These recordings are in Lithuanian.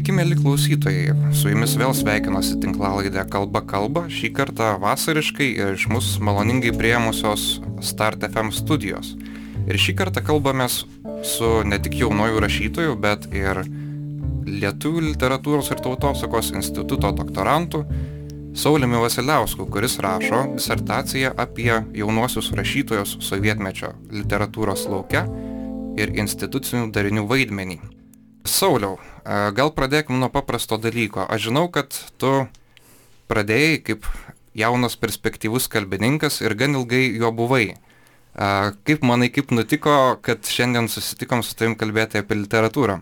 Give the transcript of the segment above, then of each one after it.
Sveiki, mėly klausytojai. Su jumis vėl sveikinasi tinklalaidė Kalba kalba, šį kartą vasariškai ir iš mūsų maloningai prieimusios Start FM studijos. Ir šį kartą kalbamės su ne tik jaunojų rašytojų, bet ir Lietuvių literatūros ir tautosakos instituto doktorantu Saulimi Vasiliausku, kuris rašo disertaciją apie jaunuosius rašytojus sovietmečio literatūros laukia ir institucinių darinių vaidmenį. Sauliau, gal pradėkime nuo paprasto dalyko. Aš žinau, kad tu pradėjai kaip jaunas perspektyvus kalbininkas ir gan ilgai juo buvai. Kaip manai, kaip nutiko, kad šiandien susitikom su tavim kalbėti apie literatūrą?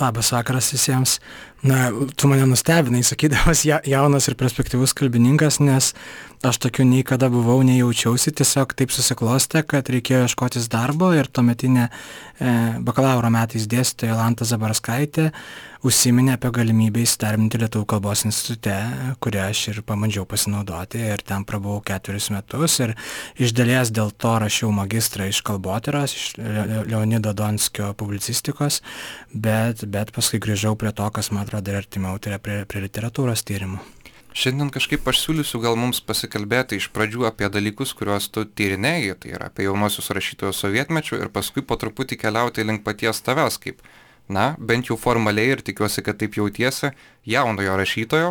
Labas vakaras visiems. Na, tu mane nustebinai, sakydamas ja, jaunas ir perspektyvus kalbininkas, nes aš tokiu nei kada buvau, nei jaučiausi, tiesiog taip susiklostė, kad reikėjo ieškotis darbo ir tuometinė e, bakalauro metais dėstytoja Lanta Zabarskaitė užsiminė apie galimybę įsidarbinti Lietuvų kalbos institute, kurią aš ir pamandžiau pasinaudoti ir ten prabuvau ketverius metus ir iš dalies dėl to rašiau magistrą iš kalbotyros, iš Leonido Donskio publicistikos, bet, bet paskui grįžau prie to, kas man atrodo ir artimiau, tai yra prie, prie literatūros tyrimų. Šiandien kažkaip aš siūlysiu gal mums pasikalbėti iš pradžių apie dalykus, kuriuos tu tyrinėjai, tai yra apie jaunosius rašytojus sovietmečių ir paskui po truputį keliauti link paties tavęs, kaip, na, bent jau formaliai ir tikiuosi, kad taip jautiesi, jaunojo rašytojo.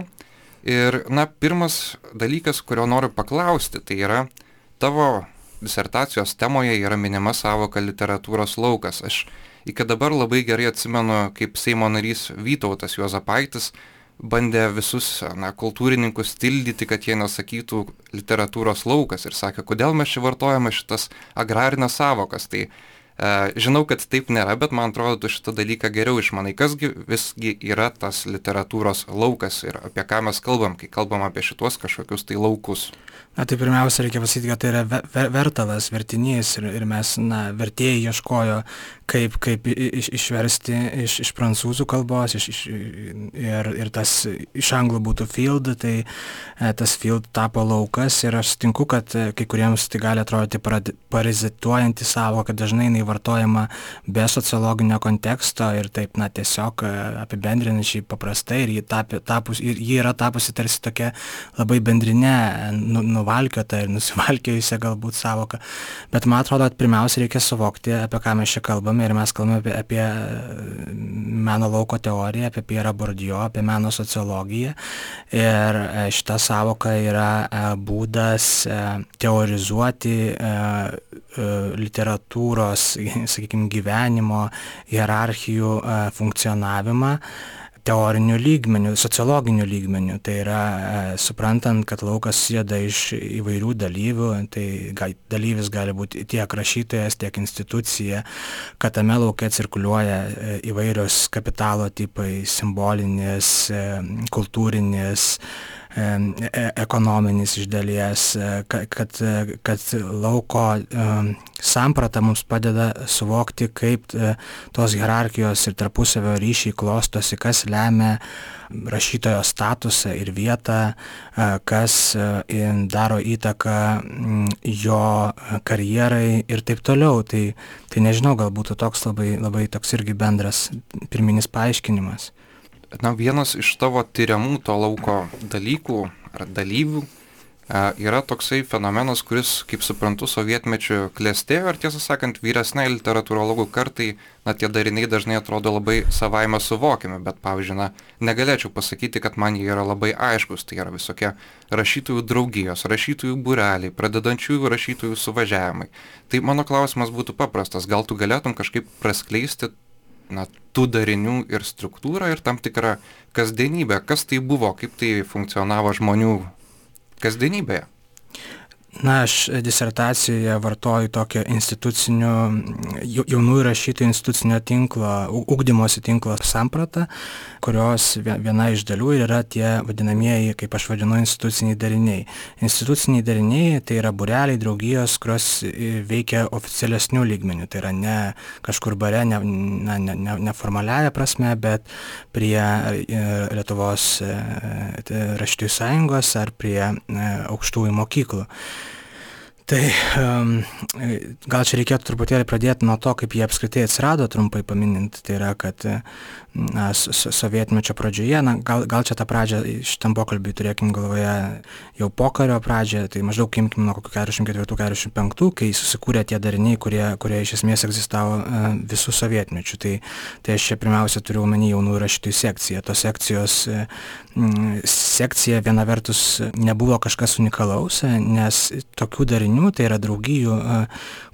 Ir, na, pirmas dalykas, kurio noriu paklausti, tai yra tavo disertacijos temoje yra minima savoka literatūros laukas. Aš iki dabar labai gerai atsimenu, kaip Seimo narys Vytautas Juozapaitis bandė visus na, kultūrininkus tildyti, kad jie nesakytų literatūros laukas ir sakė, kodėl mes čia vartojame šitas agrarinės savokas. Tai žinau, kad taip nėra, bet man atrodo, tu šitą dalyką geriau išmanai. Kasgi visgi yra tas literatūros laukas ir apie ką mes kalbam, kai kalbam apie šituos kažkokius tai laukus. Na tai pirmiausia, reikia pasakyti, kad tai yra ver, vertalas, vertinys ir, ir mes, na, vertėjai ieškojo, kaip, kaip iš, išversti iš, iš prancūzų kalbos iš, iš, ir, ir tas iš anglų būtų field, tai e, tas field tapo laukas ir aš sutinku, kad e, kai kuriems tai gali atrodyti parazituojanti savo, kad dažnai jinai vartojama be sociologinio konteksto ir taip, na, tiesiog e, apibendrinančiai paprastai ir ji, tapė, tapus, ir ji yra tapusi tarsi tokia labai bendrinė, nu, nu, nuvalkiota ir nusivalkėjusią galbūt savoką. Bet man atrodo, kad pirmiausia reikia suvokti, apie ką mes čia kalbame ir mes kalbame apie, apie meno lauko teoriją, apie Pierre Bourdieu, apie meno sociologiją. Ir e, šita savoka yra e, būdas e, teorizuoti literatūros, sakykime, gyvenimo, hierarchijų funkcionavimą teoriniu lygmeniu, sociologiniu lygmeniu. Tai yra e, suprantant, kad laukas sėda iš įvairių dalyvių, tai gal, dalyvis gali būti tiek rašytojas, tiek institucija, kad tame laukia cirkuliuoja e, įvairios kapitalo tipai, simbolinis, e, kultūrinis, E, ekonominis iš dalies, e, kad, kad lauko samprata mums padeda suvokti, kaip e, tos hierarchijos ir tarpusavio ryšiai klostosi, kas lemia rašytojo statusą ir vietą, kas daro įtaką jo karjerai ir taip toliau. Tai, tai nežinau, gal būtų toks labai, labai toks irgi bendras pirminis paaiškinimas na, vienas iš tavo tyriamų to lauko dalykų ar dalyvių yra toksai fenomenas, kuris, kaip suprantu, sovietmečiu klėstėjo ir tiesą sakant, vyresnai literatūrologų kartai, na, tie dariniai dažnai atrodo labai savaime suvokiami, bet, pavyzdžiui, na, negalėčiau pasakyti, kad man jie yra labai aiškus, tai yra visokie rašytojų draugijos, rašytojų bureliai, pradedančiųjų rašytojų suvažiavimai. Tai mano klausimas būtų paprastas, gal tu galėtum kažkaip praskleisti na, tų darinių ir struktūrą ir tam tikrą kasdienybę. Kas tai buvo, kaip tai funkcionavo žmonių kasdienybėje? Na, aš disertacijoje vartoju tokio institucinio, jaunųjų rašytojų institucinio tinklo, ugdymosi tinklo sampratą, kurios viena iš dalių yra tie vadinamieji, kaip aš vadinu, instituciniai dariniai. Instituciniai dariniai tai yra bureliai, draugijos, kurios veikia oficialesnių lygmenių, tai yra ne kažkur bare, ne, ne, ne, ne formaliaja prasme, bet prie e, Lietuvos e, rašytojų sąjungos ar prie e, aukštųjų mokyklų. Tai um, gal čia reikėtų truputėlį pradėti nuo to, kaip jie apskritai atsirado, trumpai paminint. Tai yra, kad na, sovietmečio pradžioje, na, gal, gal čia tą pradžią šitam pokalbį turėkim galvoje jau pokario pradžią, tai maždaug imkim nuo kokių 44-45, kai susikūrė tie dariniai, kurie, kurie iš esmės egzistavo uh, visų sovietmečių. Tai, tai aš čia pirmiausia turiu omeny jaunų rašytojų sekciją. Tos sekcijos, uh, sekcija viena vertus nebuvo kažkas unikalaus, nes tokių darinių tai yra draugijų,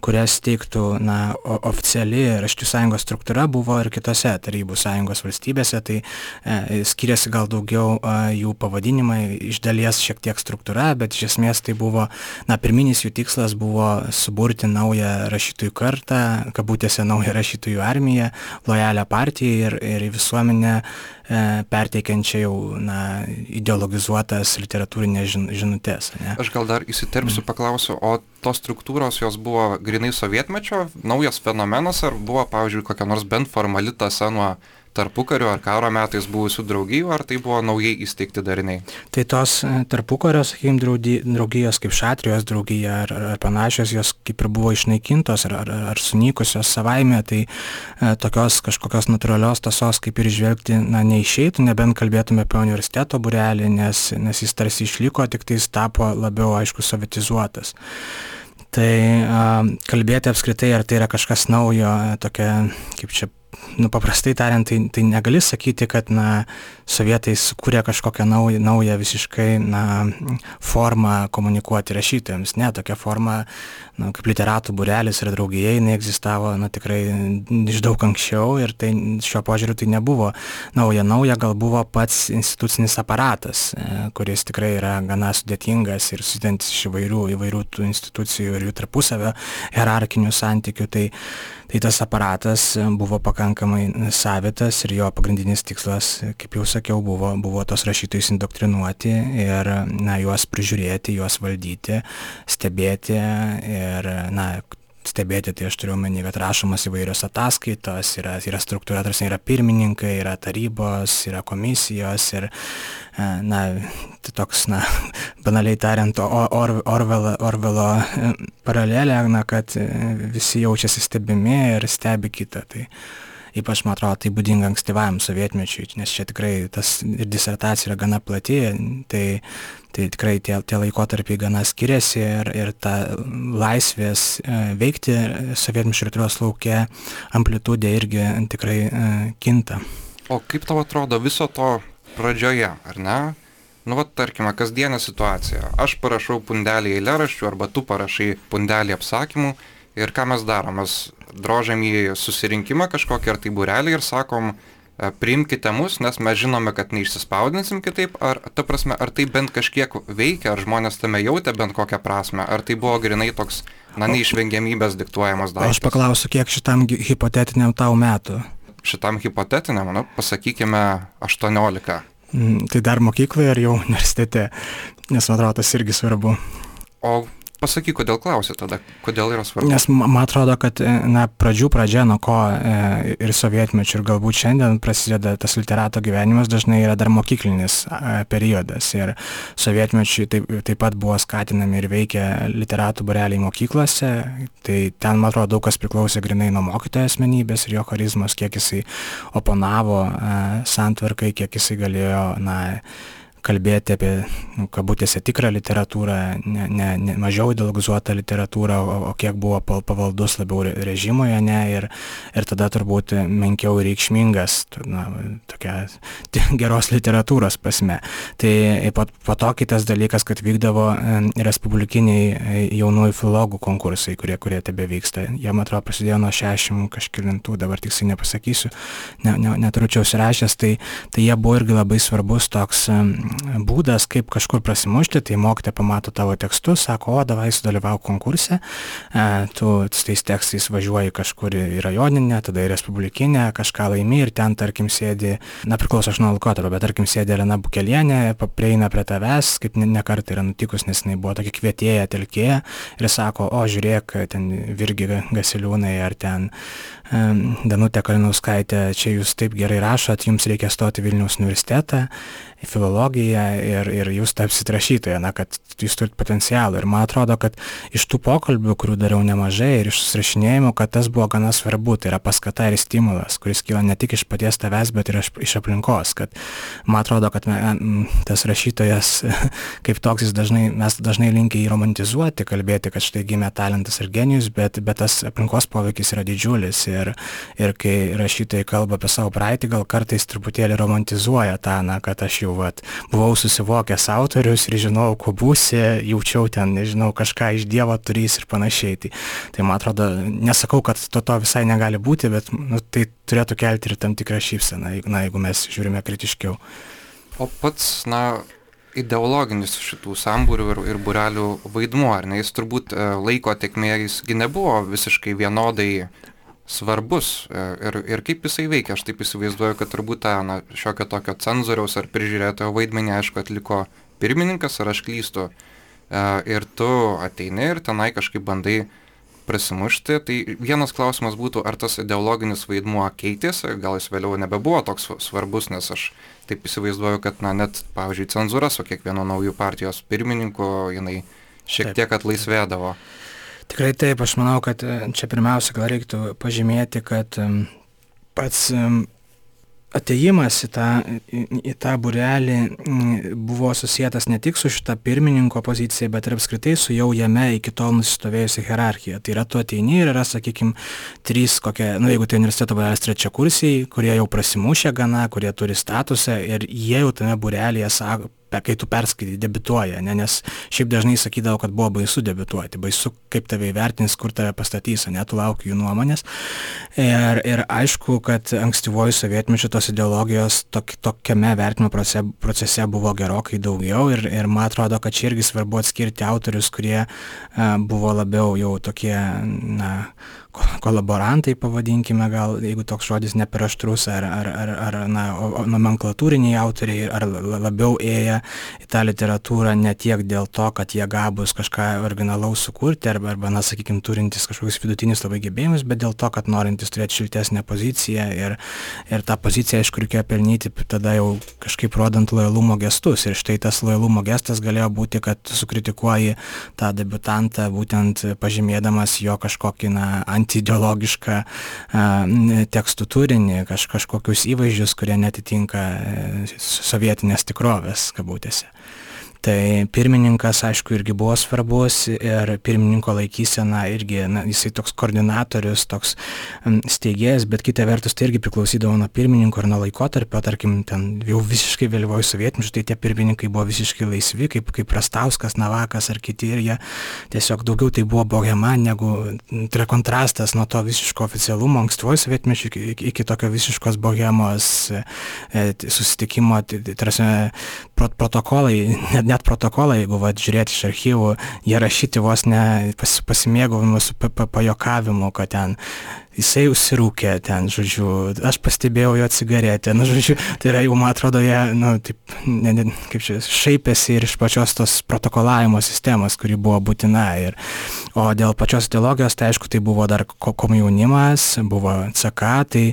kurias teiktų na, oficiali raštų sąjungos struktūra, buvo ir kitose tarybų sąjungos valstybėse, tai e, skiriasi gal daugiau jų pavadinimai, iš dalies šiek tiek struktūra, bet iš esmės tai buvo, na, pirminis jų tikslas buvo suburti naują rašytojų kartą, kabutėse naują rašytojų armiją, lojalią partiją ir, ir visuomenę E, perteikiančią jau na, ideologizuotas literatūrinės žin, žinutės. Ne? Aš gal dar įsiterpsiu, mm. paklausiu, o tos struktūros jos buvo grinai sovietmečio, naujas fenomenas, ar buvo, pavyzdžiui, kokia nors bent formali tasa nuo tarpukario ar karo metais buvusių draugijų, ar tai buvo naujai įsteigti dariniai? Tai tos e, tarpukario, sakykime, draugijos kaip Šatrijos draugija ar, ar panašios, jos kaip ir buvo išnaikintos ar, ar, ar sunykusios savaime, tai e, tokios kažkokios natūralios tasos kaip ir išvelgti, na, neišeitų, nebent kalbėtume apie universiteto burelį, nes, nes jis tarsi išliko, tik tai jis tapo labiau, aišku, sovietizuotas. Tai a, kalbėti apskritai, ar tai yra kažkas naujo, tokia, kaip čia nu, paprastai tariant, tai, tai negali sakyti, kad na, sovietai sukūrė kažkokią naują, naują visiškai na, formą komunikuoti rašytojams. Ne, tokia forma, na, kaip literatų burelis ir draugijai, jinai egzistavo na, tikrai iš daug anksčiau ir tai šiuo požiūriu tai nebuvo nauja. Nauja gal buvo pats institucinis aparatas, e, kuris tikrai yra gana sudėtingas ir susidantis iš įvairių, įvairių tų institucijų ir jų tarpusavio hierarchinių santykių. Tai, tai tas aparatas buvo pakankamai savitas ir jo pagrindinis tikslas, kaip jau sakiau, buvo, buvo tos rašytojus indoktrinuoti ir na, juos prižiūrėti, juos valdyti, stebėti ir na, stebėti, tai aš turiu omeny, kad rašomas įvairios ataskaitos, yra, yra struktūra, tarsi yra pirmininkai, yra tarybos, yra komisijos ir, e, na, tai toks, na, banaliai tariant, or, Orvelo, Orvelo e, paralelė, na, kad e, visi jaučiasi stebimi ir stebi kitą. Tai, ypač, man atrodo, tai būdinga ankstyvajam sovietmečiui, nes čia tikrai tas ir disertacija yra gana plati, tai tai tikrai tie, tie laikotarpiai gana skiriasi ir, ir ta laisvės e, veikti sovietmečio literatūros laukia amplitudė irgi tikrai e, kinta. O kaip tau atrodo viso to pradžioje, ar ne? Nu, va, tarkime, kasdienė situacija. Aš parašau pundelį eilėraščių arba tu parašai pundelį apsakymų ir ką mes darom? Mes drožiam į susirinkimą kažkokį ar tai burelį ir sakom, E, priimkite mus, nes mes žinome, kad neišsispaudinsim kitaip, ar ta prasme, ar tai bent kažkiek veikia, ar žmonės tame jautė bent kokią prasme, ar tai buvo grinai toks, na, neišvengiamybės diktuojamas darbas. Aš paklausiu, kiek šitam hipotetiniam tau metų? Šitam hipotetiniam, nu, pasakykime, 18. Mm, tai dar mokykloje ar jau universitete, nes man atrodo, tas irgi svarbu. O Pasakyk, kodėl klausė tada, kodėl yra svarbu. Nes man atrodo, kad e, na, pradžių pradžia, nuo ko e, ir sovietmečių, ir galbūt šiandien prasideda tas literato gyvenimas, dažnai yra dar mokyklinis a, periodas. Ir sovietmečių taip, taip pat buvo skatinami ir veikia literatų bureliai mokyklose. Tai ten, man atrodo, daug kas priklausė grinai nuo mokytojo asmenybės ir jo charizmos, kiek jisai oponavo a, santvarkai, kiek jisai galėjo, na, kalbėti apie, nu, kabutėse, tikrą literatūrą, ne, ne, ne mažiau ideologizuotą literatūrą, o, o kiek buvo pavaldus labiau režimoje, ne, ir, ir tada turbūt menkiau reikšmingas, na, tokia geros literatūros pasme. Tai po, po to kitas dalykas, kad vykdavo respublikiniai e, jaunųjų filologų konkursai, kurie, kurie tebe vyksta. Jie, man atrodo, prasidėjo nuo 60 kažkilintų, dabar tiksliai nepasakysiu, ne, ne, neturiu čia užsirašęs, tai, tai jie buvo irgi labai svarbus toks būdas, kaip kažkur prasimušti, tai mokytė pamato tavo tekstus, sako, o davai sudalyvau konkurse, e, tu su tais tekstais važiuoji kažkur į rajoninę, tada į respublikinę, kažką laimi ir ten, tarkim, sėdi, na priklauso aš nuo laikotarpio, bet tarkim, sėdi Elena Bukelienė, prieina prie tavęs, kaip ne, ne kartą yra nutikus, nes jinai buvo tokia kvietėja, telkėja ir sako, o žiūrėk, ten Virgi Gasiliūnai ar ten Danutė Kalinauskaitė, čia jūs taip gerai rašot, jums reikia stoti Vilniaus universitetą, filologiją partiją ir, ir jūs tapsit rašytoja, na, kad jūs turit potencialą. Ir man atrodo, kad iš tų pokalbių, kurių dariau nemažai ir iš susirašinėjimų, kad tas buvo gana svarbu, tai yra paskata ir stimulas, kuris kyla ne tik iš paties tavęs, bet ir iš aplinkos. Kad man atrodo, kad me, tas rašytojas, kaip toks jis dažnai, mes dažnai linkę jį romantizuoti, kalbėti, kad štai gimė talentas ir genijus, bet, bet tas aplinkos poveikis yra didžiulis. Ir, ir kai rašytojai kalba apie savo praeitį, gal kartais truputėlį romantizuoja tą, na, kad aš jau vat, buvau susivokęs autorius ir žinau, kuo būsi, jaučiau ten, nežinau, kažką iš Dievo turys ir panašiai. Tai, tai man atrodo, nesakau, kad to, to visai negali būti, bet nu, tai turėtų kelti ir tam tikrą šypseną, na, jeigu mes žiūrime kritiškiau. O pats, na, ideologinis šitų sambūrių ir, ir burelių vaidmuo, ar ne, jis turbūt e, laiko tekmė, jisgi nebuvo visiškai vienodai svarbus e, ir, ir kaip jisai veikia. Aš taip įsivaizduoju, kad turbūt tą na, šiokio tokio cenzoriaus ar prižiūrėtojo vaidmenį, aišku, atliko pirmininkas, ar aš klystu. E, ir tu ateini ir tenai kažkaip bandai prasimušti. Tai vienas klausimas būtų, ar tas ideologinis vaidmuo keitėsi, gal jis vėliau nebebuvo toks svarbus, nes aš taip įsivaizduoju, kad na, net, pavyzdžiui, cenzūra su kiekvieno naujų partijos pirmininku, jinai šiek tiek atlaisvėdavo. Taip. Tikrai taip, aš manau, kad e, čia pirmiausia gal reiktų pažymėti, kad pats ateimas į tą, į, tą burelį buvo susijęs ne tik su šita pirmininko pozicija, bet ir apskritai su jau jame iki tol nusistovėjusi hierarchija. Tai yra tu ateini ir yra, sakykime, trys kokie, na nu, jeigu tai universiteto burelis trečia kursiai, kurie jau prasimušė gana, kurie turi statusą ir jie jau tame burelėje sako, kai tu perskaitai, debituoja, ne, nes šiaip dažnai sakydavo, kad buvo baisu debituoti, baisu, kaip tave įvertins, kur tave pastatys, ne, tu lauki jų nuomonės. Ir, ir aišku, kad ankstyvoji sovietmečių tos ideologijos tok, tokiame vertinimo procese, procese buvo gerokai daugiau ir, ir man atrodo, kad čia irgi svarbu atskirti autorius, kurie a, buvo labiau jau tokie, na, kolaborantai, pavadinkime gal, jeigu toks žodis ne per aštrus, ar, ar, ar, ar na, nomenklatūriniai autoriai, ar labiau ėję į tą literatūrą ne tiek dėl to, kad jie gabus kažką originalaus sukurti, arba, arba na, sakykime, turintys kažkokius vidutinius labai gebėjimus, bet dėl to, kad norintys turėti šiltesnę poziciją ir, ir tą poziciją, aišku, reikėjo pelnyti tada jau kažkaip rodant lojalumo gestus. Ir štai tas lojalumo gestas galėjo būti, kad sukritikuoji tą debutantą, būtent pažymėdamas jo kažkokį, na, ant antiideologišką tekstų turinį, kaž, kažkokius įvaizdžius, kurie netitinka e, sovietinės tikrovės, kabutėse. Tai pirmininkas, aišku, irgi buvo svarbus ir pirmininko laikysena irgi, na, jisai toks koordinatorius, toks steigėjas, bet kita vertus tai irgi priklausydavo nuo pirmininko ir nuo laikotarpio, tarkim, ten jau visiškai vėlyvoju sovietmečiu, tai tie pirmininkai buvo visiškai laisvi, kaip, kaip Rastauskas, Navakas ar kiti ir jie tiesiog daugiau tai buvo bohema, negu tai yra kontrastas nuo to visiško oficialumo ankstyvoju sovietmečiu iki, iki tokio visiškos bohemos e, susitikimo, tai, tarsi protokolai, net net protokolai, jeigu va, žiūrėti iš archyvų, jie rašyti vos ne pas, pasimėgavimu su pajokavimu, kad ten jisai užsirūkė ten, žodžiu, aš pastebėjau jo cigaretę, nu, žodžiu, tai yra jau, man atrodo, jie, nu, taip, ne, ne, kaip čia, šaipėsi ir iš pačios tos protokolavimo sistemos, kuri buvo būtina. Ir, o dėl pačios ideologijos, tai aišku, tai buvo dar komjaunimas, buvo CK, tai,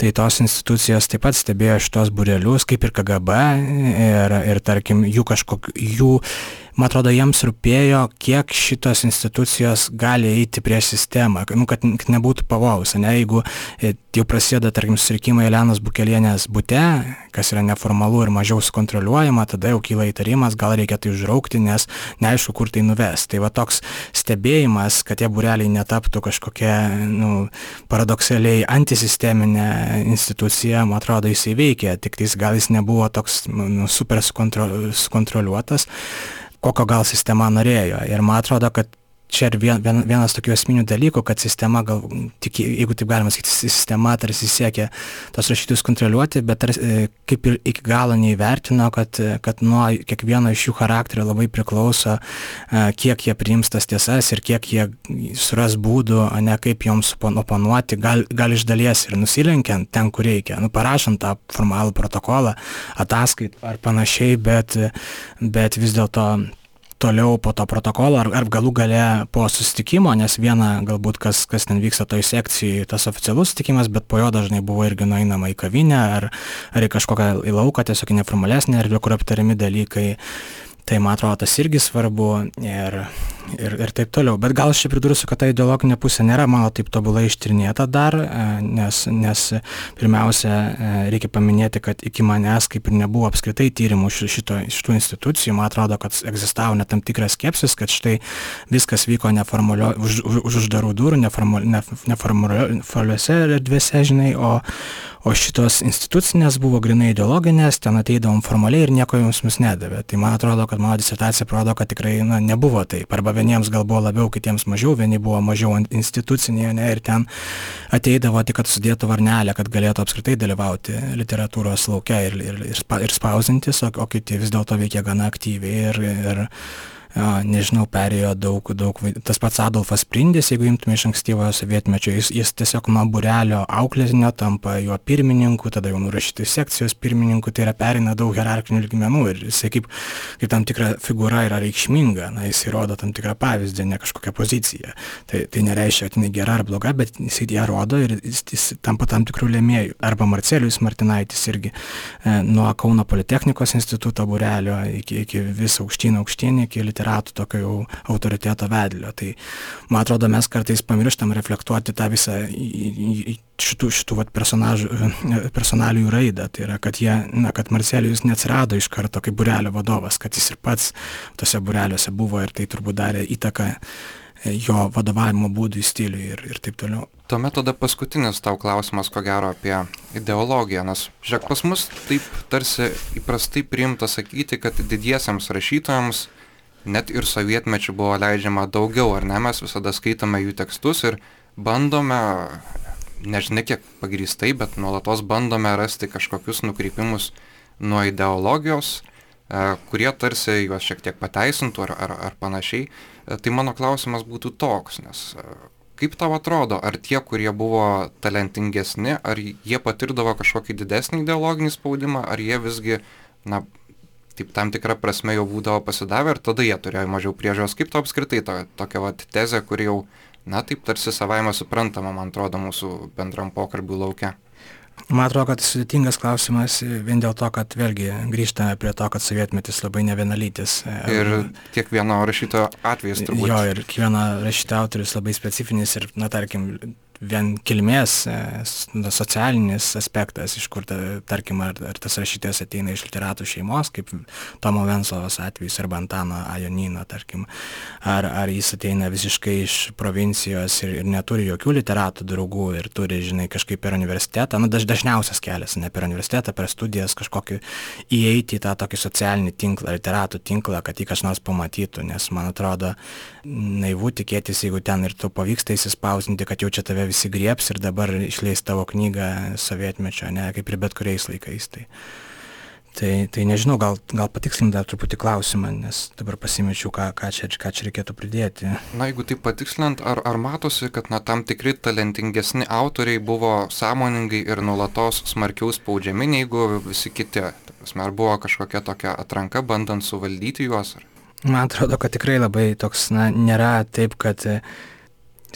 tai tos institucijos taip pat stebėjo šitos burelius, kaip ir KGB, ir, ir tarkim, jų kažkokių, jų man atrodo, jiems rūpėjo, kiek šitos institucijos gali eiti prieš sistemą, nu, kad, nebūtų pavojus, ne, jeigu e, jau prasideda, tarkim, susirikimai Elenos Bukelienės būte, kas yra neformalu ir mažiau sukontroliuojama, tada jau kyla įtarimas, gal reikia tai užraukti, nes neaišku, kur tai nuves. Tai va toks stebėjimas, kad tie bureliai netaptų kažkokia, nu, paradoksaliai antisisteminė institucija, man atrodo, jisai veikia, tik tais gal jis nebuvo toks nu, super sukontroliuotas kokio gal sistema norėjo. Ir man atrodo, kad čia ir vien, vien, vienas tokių esminių dalykų, kad sistema, gal, tik, jeigu taip galima sakyti, sistema tarsi siekia tos rašytus kontroliuoti, bet tarsi, e, kaip ir iki galo neįvertino, kad, kad nuo kiekvieno iš jų charakterio labai priklauso, e, kiek jie priims tas tiesas ir kiek jie suras būdų, ne kaip joms oponuoti, gal, gal iš dalies ir nusilenkiant ten, kur reikia, nu, parašant tą formalų protokolą, ataskait ar panašiai, bet, bet vis dėlto toliau po to protokolo ar, ar galų gale po susitikimo, nes viena galbūt kas, kas ten vyksta toj sekcijai, tas oficialus susitikimas, bet po jo dažnai buvo irgi nueinama į kavinę ar, ar į kažkokią į lauką, tiesiog neformalesnę erdvę, kur aptariami dalykai. Tai man atrodo, tas irgi svarbu ir, ir, ir taip toliau. Bet gal aš čia pridursiu, kad ta ideologinė pusė nėra mano taip tobulai ištirnėta dar, e, nes, nes pirmiausia, e, reikia paminėti, kad iki manęs kaip ir nebuvo apskritai tyrimų šito, šitų institucijų. Man atrodo, kad egzistavo net tam tikras skepsis, kad štai viskas vyko neformalio, už, už uždarų durų, neformaliuose erdvėse, žinai, o, o šitos institucinės buvo grinai ideologinės, ten ateidavom formaliai ir nieko jums mus nedavė. Tai man atrodo, kad mano disertacija parodo, kad tikrai na, nebuvo taip. Arba vieniems gal buvo labiau, kitiems mažiau, vieni buvo mažiau institucinėje ne, ir ten ateidavo tik, kad sudėtų varnelę, kad galėtų apskritai dalyvauti literatūros laukia ir, ir, ir, ir spausintis, o, o kiti vis dėlto veikia gana aktyviai. Ir, ir, nežinau, perėjo daug, daug, tas pats Adolfas Prindis, jeigu imtume iš ankstyvojo sovietmečio, jis, jis tiesiog nuo burelio auklėtinio tampa jo pirmininku, tada jau nurašytų sekcijos pirmininku, tai yra perina daug hierarchinių lygmenų ir jisai kaip, kaip tam tikra figūra yra reikšminga, na, jis įrodo tam tikrą pavyzdį, ne kažkokią poziciją. Tai, tai nereiškia, kad jinai gera ar bloga, bet jis ją rodo ir jis, jis tampa tam tikrų lėmėjų. Arba Marcelijus Martinaitis irgi e, nuo Kauno Politechnikos instituto burelio iki, iki vis aukštyn aukštyn, iki literatūros ratų tokio jau autoriteto vedlio. Tai man atrodo, mes kartais pamirštam reflektuoti tą visą šitų, šitų vat, personalijų raidą. Tai yra, kad, jie, na, kad Marcelijus neatsirado iš karto kaip burelio vadovas, kad jis ir pats tose bureliuose buvo ir tai turbūt darė įtaką jo vadovavimo būdui, stiliui ir, ir taip toliau. Tuomet tada paskutinis tau klausimas, ko gero, apie ideologiją, nes, žiūrėk, pas mus taip tarsi įprastai priimta sakyti, kad didiesiams rašytojams net ir sovietmečių buvo leidžiama daugiau, ar ne, mes visada skaitome jų tekstus ir bandome, nežinia kiek pagrįstai, bet nuolatos bandome rasti kažkokius nukrypimus nuo ideologijos, e, kurie tarsi juos šiek tiek pateisintų ar, ar, ar panašiai. E, tai mano klausimas būtų toks, nes e, kaip tau atrodo, ar tie, kurie buvo talentingesni, ar jie patirdavo kažkokį didesnį ideologinį spaudimą, ar jie visgi, na, taip tam tikra prasme jau būdavo pasidavę ir tada jie turėjo mažiau priežiūros. Kaip to apskritai to, tokia vat tezė, kuri jau, na taip tarsi savaime suprantama, man atrodo, mūsų bendram pokalbių laukia. Man atrodo, kad sudėtingas klausimas vien dėl to, kad vėlgi grįžtame prie to, kad sovietmetis labai nevienalytis. Ir kiekvieno rašytojo atvejis turbūt. Jo, ir kiekvieno rašytojo autorius labai specifinis ir, na tarkim, vien kilmės e, socialinis aspektas, iš kur, ta, tarkim, ar, ar tas rašytojas ateina iš literatų šeimos, kaip Tomo Venslovas atvejis, arba Antano Ajonino, tarkim, ar, ar jis ateina visiškai iš provincijos ir, ir neturi jokių literatų draugų ir turi, žinai, kažkaip per universitetą, na, daž, dažniausias kelias, ne per universitetą, per studijas kažkokį įeiti į tą tokį socialinį tinklą, literatų tinklą, kad jį kas nors pamatytų, nes man atrodo naivu tikėtis, jeigu ten ir tu pavyksta įsispausinti, kad jau čia tave visi grieps ir dabar išleis tavo knygą sovietmečio, ne, kaip ir bet kuriais laikais. Tai, tai, tai nežinau, gal, gal patikslim dar truputį klausimą, nes dabar pasimečiau, ką, ką, čia, ką čia reikėtų pridėti. Na, jeigu tai patikslinant, ar, ar matosi, kad na, tam tikri talentingesni autoriai buvo sąmoningai ir nulatos smarkiau spaudžiami negu visi kiti? Ar buvo kažkokia tokia atranka, bandant suvaldyti juos? Ar? Man atrodo, kad tikrai labai toks, na, nėra taip, kad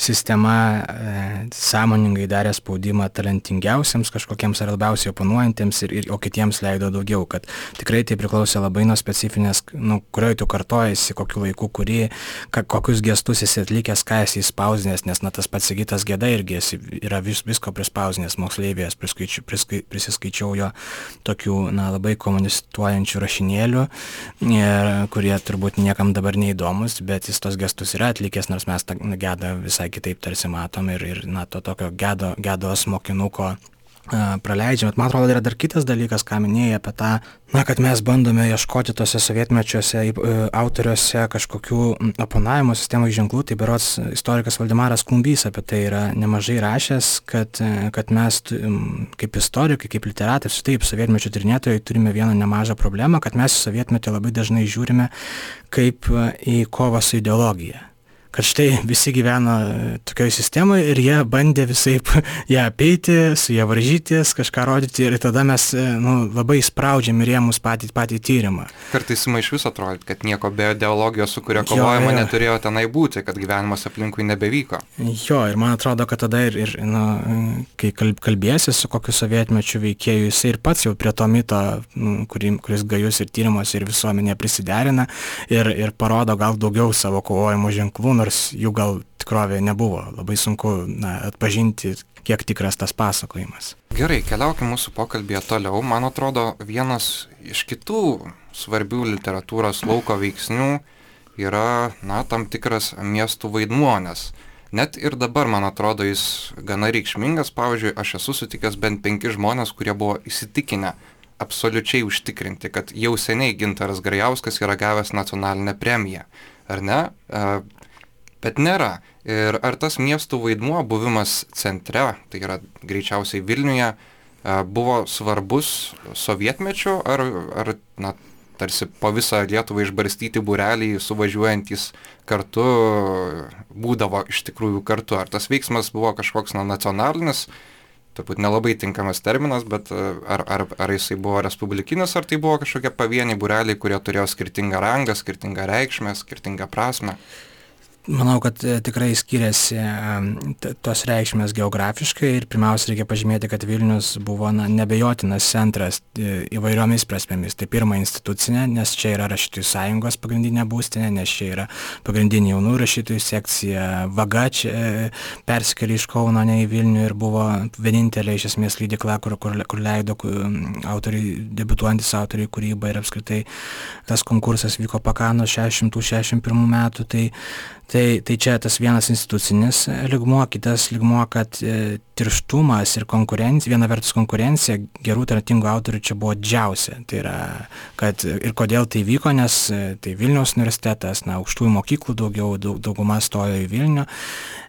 sistema e, sąmoningai darė spaudimą talentingiausiems kažkokiems ar labiausiai oponuojantiems, ir, ir, o kitiems leido daugiau, kad tikrai tai priklausė labai nuo specifinės, nu, kurioje tu kartojasi, kokiu laiku, kurį, ka, kokius gestus esi atlikęs, ką esi įspausdinęs, nes na, tas pats Sigitas Geda irgi esi, yra vis, visko prispausdinęs moksleivės, prisiskaičiau jo tokių na, labai komunistuojančių rašinėlių, ir, kurie turbūt niekam dabar neįdomus, bet jis tos gestus yra atlikęs, nors mes tą gedą visai kitaip tarsi matom ir, ir na, to tokio gedo, gedos mokinuko praleidžiam. Bet man atrodo, yra dar kitas dalykas, ką minėjai apie tą, na, kad mes bandome ieškoti tose sovietmečiuose e, autoriuose kažkokių oponavimo sistemos ženklų. Tai berots istorikas Valdemaras Klumbys apie tai yra nemažai rašęs, kad, e, kad mes kaip istorikai, kaip literatai, taip, sovietmečio tyrinėtojai turime vieną nemažą problemą, kad mes sovietmetį labai dažnai žiūrime kaip e, į kovą su ideologija kad štai visi gyveno tokioje sistemoje ir jie bandė visai ją apeiti, su ją varžytis, kažką rodyti ir tada mes nu, labai spraudžiam ir rėmus patį, patį tyrimą. Kartais ima iš viso atrodyti, kad nieko be ideologijos, su kuria kovojama, neturėjo tenai būti, kad gyvenimas aplinkui nebevyko. Jo, ir man atrodo, kad tada ir, ir nu, kai kalbėsi su kokiu sovietmečiu veikėju, jisai ir pats jau prie to mito, nu, kuri, kuris gajus ir tyrimas ir visuomenė prisiderina ir, ir parodo gal daugiau savo kovojimo ženklų, nors jų gal tikrovėje nebuvo. Labai sunku na, atpažinti, kiek tikras tas pasakojimas. Gerai, keliaukime mūsų pokalbėje toliau. Man atrodo, vienas iš kitų svarbių literatūros lauko veiksnių yra, na, tam tikras miestų vaidmuo, nes net ir dabar, man atrodo, jis gana reikšmingas. Pavyzdžiui, aš esu sutikęs bent penki žmonės, kurie buvo įsitikinę, absoliučiai užtikrinti, kad jau seniai Gintaras Grajauskas yra gavęs nacionalinę premiją. Ar ne? Bet nėra. Ir ar tas miestų vaidmuo buvimas centre, tai yra greičiausiai Vilniuje, buvo svarbus sovietmečiu, ar, ar na, tarsi po visą Lietuvą išbarstyti bureliai, suvažiuojantis kartu, būdavo iš tikrųjų kartu. Ar tas veiksmas buvo kažkoks na, nacionalinis, turbūt nelabai tinkamas terminas, bet ar, ar, ar jisai buvo respublikinis, ar tai buvo kažkokie pavieniai bureliai, kurie turėjo skirtingą rangą, skirtingą reikšmę, skirtingą prasme. Manau, kad e, tikrai skiriasi tos reikšmės geografiškai ir pirmiausia reikia pažymėti, kad Vilnius buvo na, nebejotinas centras e, įvairiomis prasmėmis. Tai pirma institucinė, nes čia yra rašytojų sąjungos pagrindinė būstinė, nes čia yra pagrindinė jaunų rašytojų sekcija. Vaga čia e, persikėlė iš Kauno, ne į Vilnių ir buvo vienintelė iš esmės lydikla, kur, kur, kur leido autoriai, debituojantis autoriai kūrybą ir apskritai tas konkursas vyko Pakano 661 metų. Tai, tai tai čia tas vienas institucinis lygmuo kitas lygmuo kad e, tirštumas ir konkurencija viena vertus konkurencija gerų talentingų autorių čia buvo didžiausia. Tai yra kad ir kodėl tai vyko nes e, tai vilniaus universitetas na aukštųjų mokyklų daugiau daug dauguma stojo į vilnių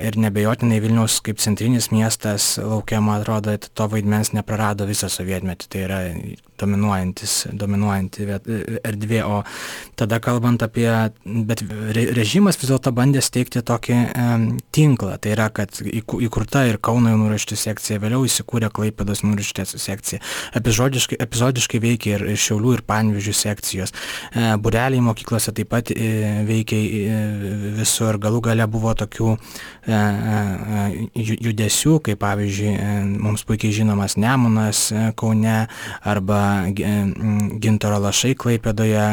ir neabejotinai vilniaus kaip centrinis miestas lauke man atrodo to vaidmens neprarado visą sovietmetį. Tai yra dominuojantis dominuojanti erdvė. O tada kalbant apie bet režimas vis dėlto bandė steigti tokį e, tinklą. Tai yra, kad įkurta ir Kauno jaunų raštų sekcija, vėliau įsikūrė Klaipėdos raštų sekcija. Epizodiškai, epizodiškai veikia ir, ir Šiaulių, ir Panvižių sekcijos. E, bureliai mokyklose taip pat e, veikia e, visur. Galų gale buvo tokių judesių, kaip pavyzdžiui, mums puikiai žinomas Nemunas Kaune arba Gintaro Lašai Klaipėdoje.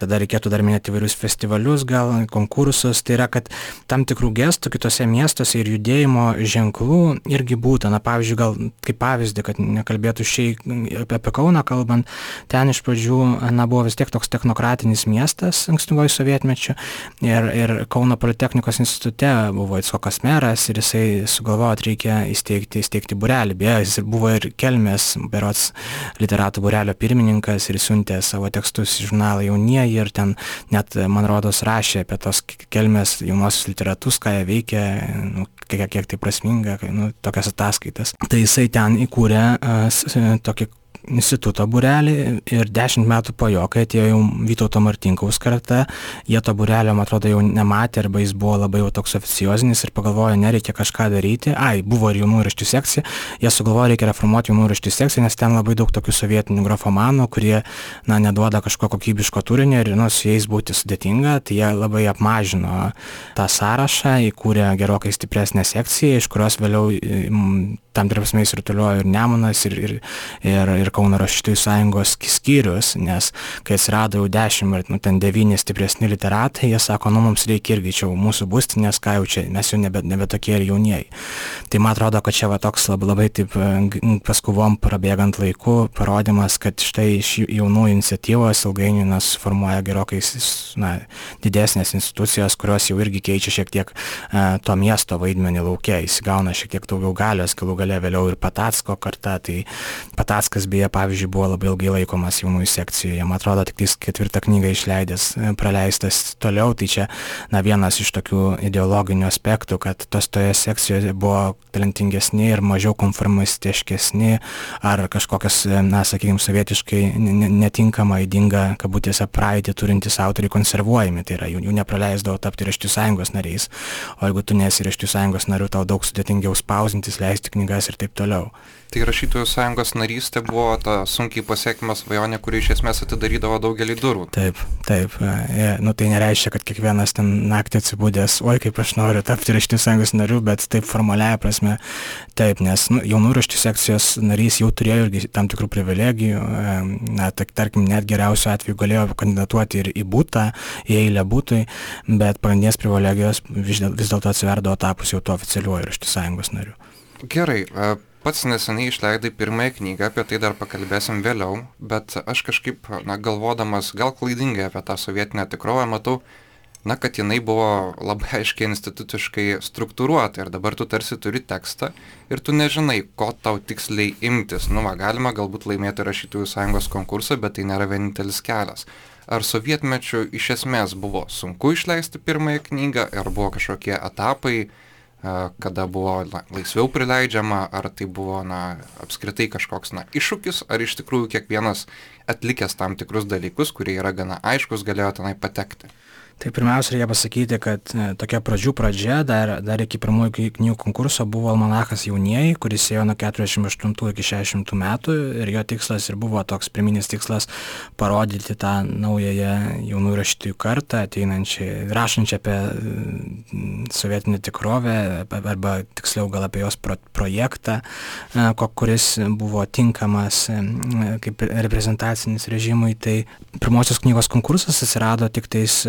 Tada reikėtų dar minėti įvairius festivalius, gal konkursus. Tai yra, kad tam tikrų gestų kitose miestuose ir judėjimo ženklų irgi būta. Na, pavyzdžiui, gal kaip pavyzdį, kad nekalbėtų šiai apie Kauną kalbant, ten iš pradžių, na, buvo vis tiek toks technokratinis miestas ankstyvoji sovietmečiu ir, ir Kauno Politechnikos institute buvo Itskokas meras ir jisai sugalvojo, kad reikia įsteigti, įsteigti burelį. Beje, jis buvo ir Kelmės, berots literatų burelio pirmininkas ir siuntė savo tekstus į žurnalą jaunieji ir ten net, man rodos, rašė apie tos Kelmės jaunosius literatus, ką jie veikia, nu, kiek, kiek tai prasminga, nu, tokias ataskaitas. Tai jisai ten įkūrė uh, tokį instituto būrelį ir dešimt metų po jo, kai atėjo jau Vytauto Martinkaus karta, jie to būrelio, man atrodo, jau nematė arba jis buvo labai jau toks oficiozinis ir pagalvojo, nereikia kažką daryti. Ai, buvo ir jaunų raštų sekcija, jie sugalvojo, reikia reformuoti jaunų raštų sekciją, nes ten labai daug tokių sovietinių grafomanų, kurie, na, neduoda kažko kokybiško turinio ir, nu, su jais būti sudėtinga, tai jie labai apmažino tą sąrašą, įkūrė gerokai stipresnę sekciją, iš kurios vėliau tam tikra prasme išsirutuliojo ir Nemunas, ir, ir, ir, ir Kauno rašytojų sąjungos skyrius, nes kai atsirado jau dešimt ar nu, ten devyni stipresni literatai, jie sako, nu mums reikia irgi čia mūsų būstinės, ką jau čia, mes jau nebe, nebe tokie ir jaunieji. Tai man atrodo, kad čia va toks labai, labai taip paskuvom prabėgant laiku parodimas, kad štai iš jaunų iniciatyvos ilgainiui nas formuoja gerokai na, didesnės institucijos, kurios jau irgi keičia šiek tiek uh, to miesto vaidmenį laukia, įsigauna šiek tiek daugiau galios, galų gale vėliau ir Patacko karta, tai Patackas beje beje, pavyzdžiui, buvo labai ilgai laikomas jaunųjų sekcijoje. Man atrodo, tik ketvirtą knygą išleidęs, e, praleistas toliau. Tai čia, na, vienas iš tokių ideologinių aspektų, kad tos toje sekcijoje buvo talentingesni ir mažiau konformistiškesni ar kažkokias, e, na, sakykime, sovietiškai netinkama, įdinga, kabutėse, praeitį turintys autoriai konservuojami. Tai yra, jų, jų nepraleisdavo tapti raštų sąjungos nariais. O jeigu tu nesi raštų sąjungos nariu, tau daug sudėtingiau spausintis, leisti knygas ir taip toliau. Tai rašytojų sąjungos narystė buvo ta sunkiai pasiekima svajonė, kuri iš esmės atidarydavo daugelį durų. Taip, taip. E, nu, tai nereiškia, kad kiekvienas ten naktį atsibūdęs, oi kaip aš noriu tapti rašytojų sąjungos nariu, bet taip formaliaja prasme taip, nes nu, jaunų rašytojų sekcijos narys jau turėjo irgi tam tikrų privilegijų. Na, tak, tarkim, net geriausiu atveju galėjo kandidatuoti ir į būtą, į eilę būtui, bet pagrindinės privilegijos vis dėlto atsiverdavo tapus jau to oficialiuoju rašytojų sąjungos nariu. Gerai, pats neseniai išleidai pirmąją knygą, apie tai dar pakalbėsim vėliau, bet aš kažkaip, na, galvodamas gal klaidingai apie tą sovietinę tikrovę, matau, na, kad jinai buvo labai aiškiai instituciškai struktūruota ir dabar tu tarsi turi tekstą ir tu nežinai, ko tau tiksliai imtis. Nu, va, galima galbūt laimėti rašytojų sąjungos konkursą, bet tai nėra vienintelis kelias. Ar sovietmečiu iš esmės buvo sunku išleisti pirmąją knygą, ar buvo kažkokie etapai, kada buvo laisviau prileidžiama, ar tai buvo na, apskritai kažkoks na, iššūkis, ar iš tikrųjų kiekvienas atlikęs tam tikrus dalykus, kurie yra gana aiškus, galėjo tenai patekti. Tai pirmiausia, reikia pasakyti, kad e, tokia pradžių pradžia, dar, dar iki pirmųjų knygų konkurso buvo Almanachas jaunieji, kuris ėjo nuo 48 iki 60 metų ir jo tikslas ir buvo toks priminis tikslas parodyti tą naująją jaunų rašytojų kartą, ateinančią, rašančią apie sovietinę tikrovę arba tiksliau gal apie jos pro, projektą, e, kuris buvo tinkamas e, kaip reprezentacinis režimui. Tai pirmosios knygos konkursas atsirado tik tais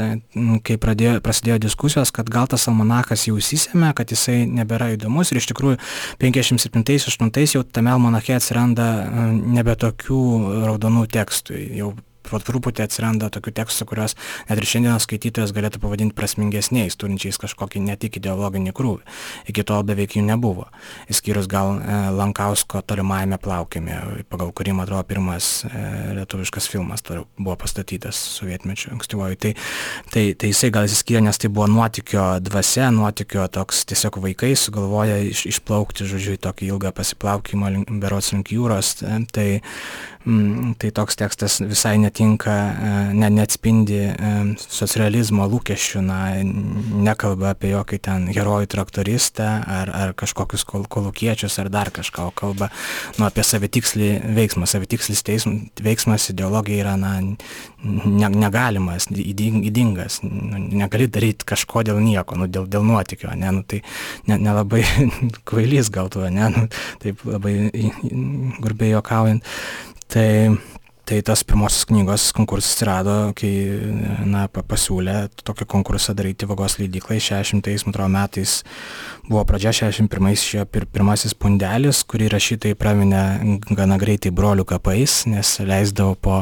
kai pradėjo, prasidėjo diskusijos, kad gal tas almanachas jau įsisėmė, kad jisai nebėra įdomus ir iš tikrųjų 57-8 jau tame almanache atsiranda nebe tokių raudonų tekstų, jau po truputį atsiranda tokių tekstų, kuriuos net ir šiandienos skaitytojas galėtų pavadinti prasmingesniais, turinčiais kažkokį ne tik ideologinį krūvį. Iki tol beveik jų nebuvo. Įskyrus gal e, Lankausko tolimajame plaukime, pagal kurį, man atrodo, pirmas e, lietuviškas filmas buvo pastatytas sovietmečiu ankstyvoju. Tai, tai, tai jisai gal įsiskyrė, nes tai buvo nuotikio dvasia, nuotikio toks tiesiog vaikai sugalvoja iš, išplaukti, žodžiu, į tokį ilgą pasiplaukimą berots link jūros. E, tai, mm, tai toks tekstas visai netinka, e, ne, neatspindi e, socrealizmo lūkesčių, na, nekalba apie jokį ten herojų traktoristą ar, ar kažkokius kol, kolukiečius ar dar kažką, o kalba nu, apie savitikslį veiksmą. Savitikslis teism, veiksmas ideologija yra na, ne, negalimas, įdingas, nu, negali daryti kažko dėl nieko, nu, dėl, dėl nuotikio, ne, nu, tai nelabai ne, ne kvailys gal tu, ne, nu, taip labai grubiai juokaujant. Tai, tai tas pirmosios knygos konkursas atsirado, kai na, pasiūlė tokį konkursą daryti vagos leidyklai. 60 metais buvo pradžia, 61 išėjo pir, pirmasis pundelis, kurį rašytojai praminė gana greitai brolių kapais, nes leisdavo po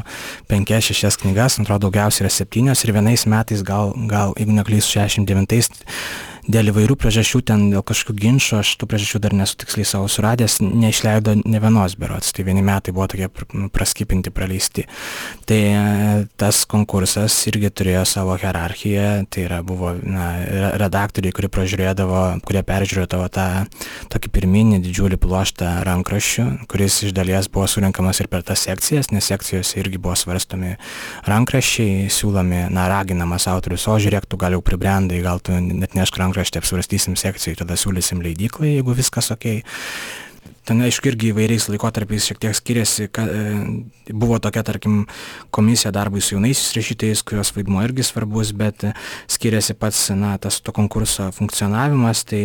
5-6 knygas, atrodo daugiausiai yra 7 ir vienais metais gal, gal jeigu neklysiu, 69 dėl įvairių priežasčių, ten dėl kažkokių ginčių, aš tų priežasčių dar nesu tiksliai savo suradęs, neišleido ne vienos berots, tai vieni metai buvo tokie praskipinti, praleisti. Tai e, tas konkursas irgi turėjo savo hierarchiją, tai yra buvo na, redaktoriai, kurie pražiūrėdavo, kurie peržiūrėdavo tą tokį pirminį didžiulį pluoštą rankraščių, kuris iš dalies buvo surinkamas ir per tas sekcijas, nes sekcijose irgi buvo svarstomi rankraščiai, siūlomi, na, raginamas autorius, o žiūrėk, tu gal jau pribrendai, gal tu net nešk rankraštį rankraštį apsvarstysim sekcijai, tada siūlysim leidyklai, jeigu viskas ok. Ten, aišku, irgi įvairiais laikotarpiais šiek tiek skiriasi. Ka, e, buvo tokia, tarkim, komisija darbui su jaunaisiais rašytojais, kurios vaidmuo irgi svarbus, bet skiriasi pats, na, tas to konkurso funkcionavimas. Tai